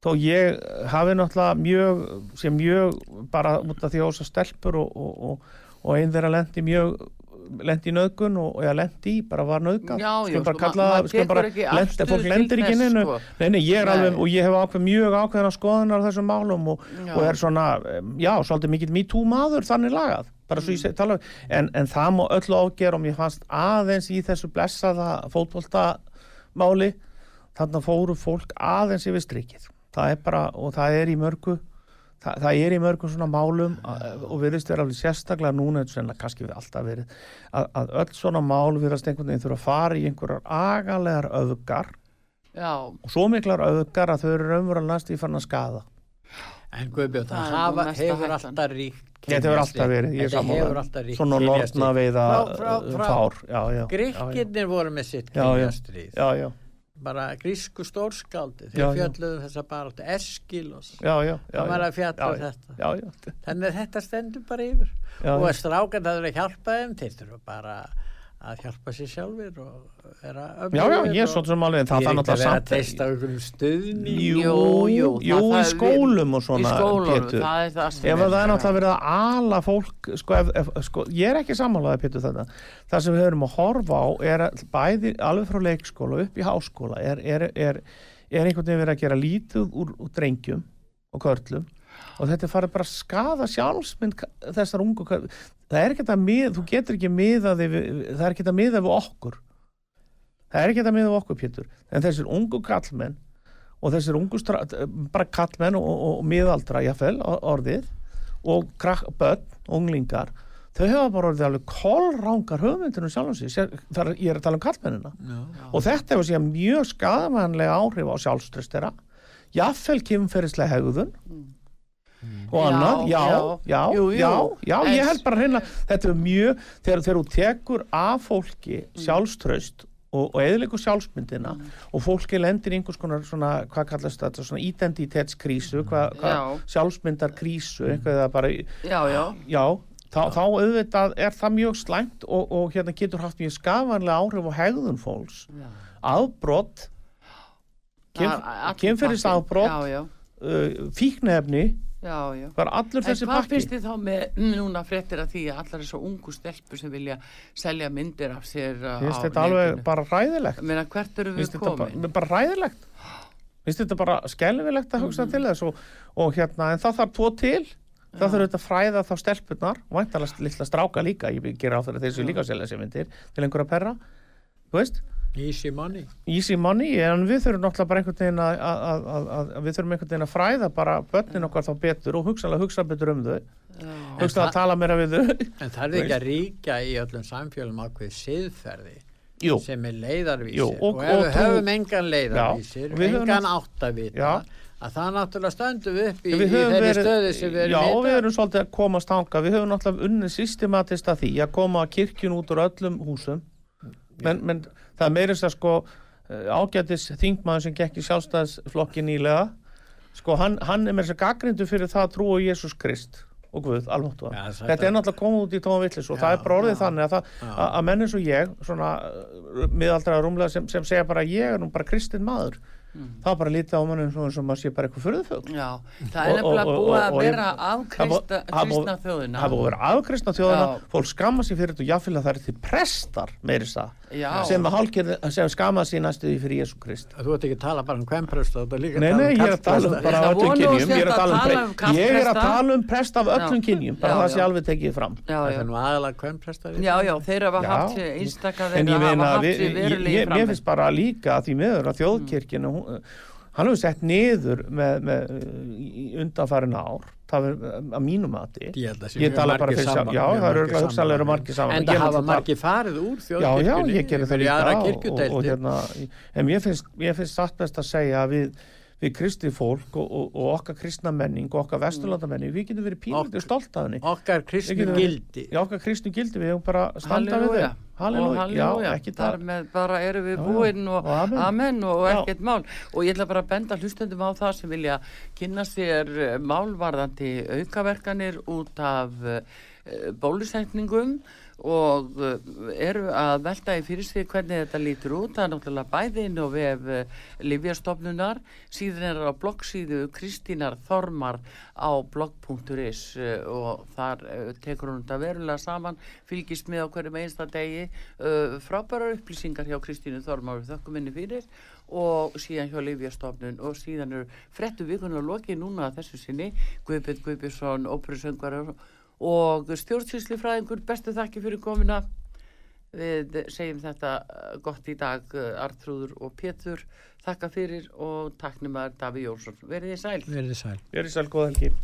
þó ég hafi náttúrulega mjög, sem mjög bara út af því að ósa stelpur og, og, og, og einn þeirra lendi mjög lendi í nöðgun og, og ég lendi í, bara var Já, já, Skulum bara sko, kalla tekur bara lendi, fólk lendir ekki inn sko. nei, nei, ég er Nei. alveg, og ég hef ákveð mjög ákveðina skoðunar á þessum málum og, Já. og er svona, já, svolítið mikill MeToo maður þannig lagað, bara svo ég Mm. segi tala um. en, en það má öllu ágera og mér fannst aðeins í þessu blessaða fótboltamáli þarna fóru fólk aðeins yfir strikið það er bara, og það er í mörgu það, það er í mörgum svona málum að, og virðist vera alveg sérstaklega núna eins og enna kannski við alltaf verið að, að öll svona mál virðast einhvern veginn þurfa að fara í einhverjar agalegar öfgar Já, og svo miklar öfgar að þau eru raunverulega næst í fann að skada En Guðbjörn, Það það er hafa, hefur alltaf ríkt Þetta hefur alltaf verið, ég er Þetta sammála. hefur alltaf ríkt svona kynjastríð. lortna Frá- frá- frá- fár já, já, já, já. Gríkirnir voru með sitt Já, já. kynjastrið já, já, bara grísku stórskáldi Já, þeir fjalluðu þessa baráttu Eskilos Það var að fjalla um þetta. já, já, þannig að þetta stendur bara yfir. Og að strákan það er að hjálpa þeim þeir þurfa bara að hjálpa sér sjálfur og vera já, já, ég er svolítið sem alveg það ég það er ekki að vera að samt treysta á einhverjum stuðni Jú, Jú, jú, jú, það- í það skólum og svona í Pétur. það er það Ef að það er náttúrulega verið að ala fólk sko, ef, ef, sko, ég er ekki sammálaði Pétur þetta, það sem við höfum að horfa á er að bæði alveg frá leikskóla upp í háskóla er, er, er, er einhvern veginn verið að gera lítið úr, úr drengjum og körlum og þetta farið bara að skada sjálfsmynd þessar ungu það er ekki að mið, þú getur ekki miðað við, það er ekki að miða við okkur. Það er ekki að miða við okkur Pétur. En þessir ungu kallmenn og þessir ungu stra, bara kallmenn og, og, og miðaldra jafnvel or- orðið og krak, börn, unglingar þau hefa bara orðið alveg sig, Sér- þar ég er að tala um kallmennina og þetta hefur síðan mjög skadamanlega áhrif á sjálfströst þeirra jafnvel kynferðislega hegðun og annað, já, já, já. Jú, jú. já, já, ég held bara hérna, þetta er mjög, þegar, þú tekur af fólki sjálfströst og, og eðlikur sjálfsmyndina og fólki lendir í einhvers konar svona, hvað kallast þetta, svona identitetskrísu, hvað, hvað Já. sjálfsmyndarkrísu, eitthvað eða bara, Já, já, já, þá, þá auðvitað er það mjög slæmt og, og hérna getur haft mjög skafanlega áhrif á hegðun fólks, afbrott, Það er allur kynferðis pakkinn. afbrott, uh, fíknefni, já, já bara allur En þessi hvað pakki. finnst þið þá með núna fréttir að því að allar þessu ungu stelpur sem vilja selja myndir af sér uh, Finnst á þetta alveg netinu? bara ræðilegt? Ég meina, hvert eru við Finnst þetta komin? bara, ræðilegt? Finnst þetta bara skelfilegt að hugsa til þess og, og hérna, en það þarf tvo til það þarf auðvitað að fræða þá stelpurnar og væntalega litla stráka líka ég ger á þeirra þessu líka að selja sér myndir til einhverja perra, þú veist easy money. Easy money, en við þurfum náttúrulega bara einhvern veginn að, að, að, að, að við þurfum einhvern veginn að fræða bara börnin okkar þá betur og hugsalega hugsa betur um þau. Já, hugsalega að tala meira við þau. En það er ekki að ríkja í öllum samfélum ákveð siðferði Jú, sem er leiðarvísir. Jú, og, og- ef og við höfum engan leiðarvísir Já, við höfum engan áttavita Já. að það náttúrulega stöndum við upp í, við í þeirri verið, stöðu sem við já, erum við erum svolítið að komast hanga, við höfum náttúrulega unnið systematist að því að koma kirkjun út úr öllum húsum. Menn, menn það er meirins að sko eh, ágætis þingmaður sem gekk í sjálfstæðsflokki nýlega. Sko hann, hann er með þess að gaggrindu fyrir það að trúa á Jésús Krist og Guð, Já, það- þetta er náttúrulega komið út í tóma villis og Já, það er bara orðið já. þannig að, það, að, að menn eins og ég svona miðaldra rúmlega sem, sem segja bara ég er nú bara kristinn maður. Mm. það er bara lítið á mann eins og maður sé bara eitthvað furðufugl. Já, það er nefnilega búið að vera er afkristna þjóðina. það búið að vera afkristna þjóðina. Fólk skamma sér fyrir þetta og jáfnvel að það er til prestar meiris það Já. sem, sem skamma sér næstu því fyrir Jésu Krist. Þú ert ekki að tala bara um ert líka Nei, nei, ég tala er um að tala um bara öllum kynjum ég er að tala um, um ég er að tala um prest af öllum kynjum bara Já, það sé alveg tekið fram. Já, það er nú aðalega hvemprestar Já, já, þeir hafa haft sér einstakka en þeir ég hafa haft sér ég, verulegi ég, mér finnst bara líka að því miður að þjóðkirkjunu hún- hann hefur sett niður með, með undanfærin ár það er að mínum mati. Ég Ég tala bara fyrir sjálf- já, það eru eru margir sammála. en það hafa margir farið úr Já, já, þjóðkirkjunni ég gerir það líka. og, og, og hérna, en mér finnst, mér finnst satt best að segja að við, við kristið fólk og, og, og okkar kristna menning og okkar vesturlandamenning, við getum verið pínlítið stolt af henni. okkar kristnu gildi Já, okkar kristnu gildi, við hefum bara að standa við þau. Halleluja, Og já, halleluja. ekki Þar með bara erum við Já, já. búinn og, Og amen. amen og Já. ekkert mál og ég ætla bara að benda hlustendum á það sem vilja kynna sér eh, málvarðandi aukaverkanir út af uh, bólusetningum og uh, eru að velta í fyrir sig hvernig þetta lítur út. Það er náttúrulega bæði inn og vef uh, Livjastofnunar, síðan er á bloggsíðu Kristínar Þormar á blog.is uh, og þar tekur hún þetta verulega saman, fylgist með á hverjum einsta degi, frábærar upplýsingar hjá Kristínu Þormar við þökkum henni fyrir og síðan hjá Livjastofnun og síðan eru frettu vikunar lokið núna þessu sinni, Guðbjörn Guðbjörnsson, óperusöngvar og stjórnsýsli fræðingur, bestu þakki fyrir komina. Við segjum þetta eh, gott í dag, eh, Artrúður og Pétur. Þakka fyrir og taknum að Daví Jónsson. Verið þið sæl. Verðið sæl. Ég er í sæl góð helgi.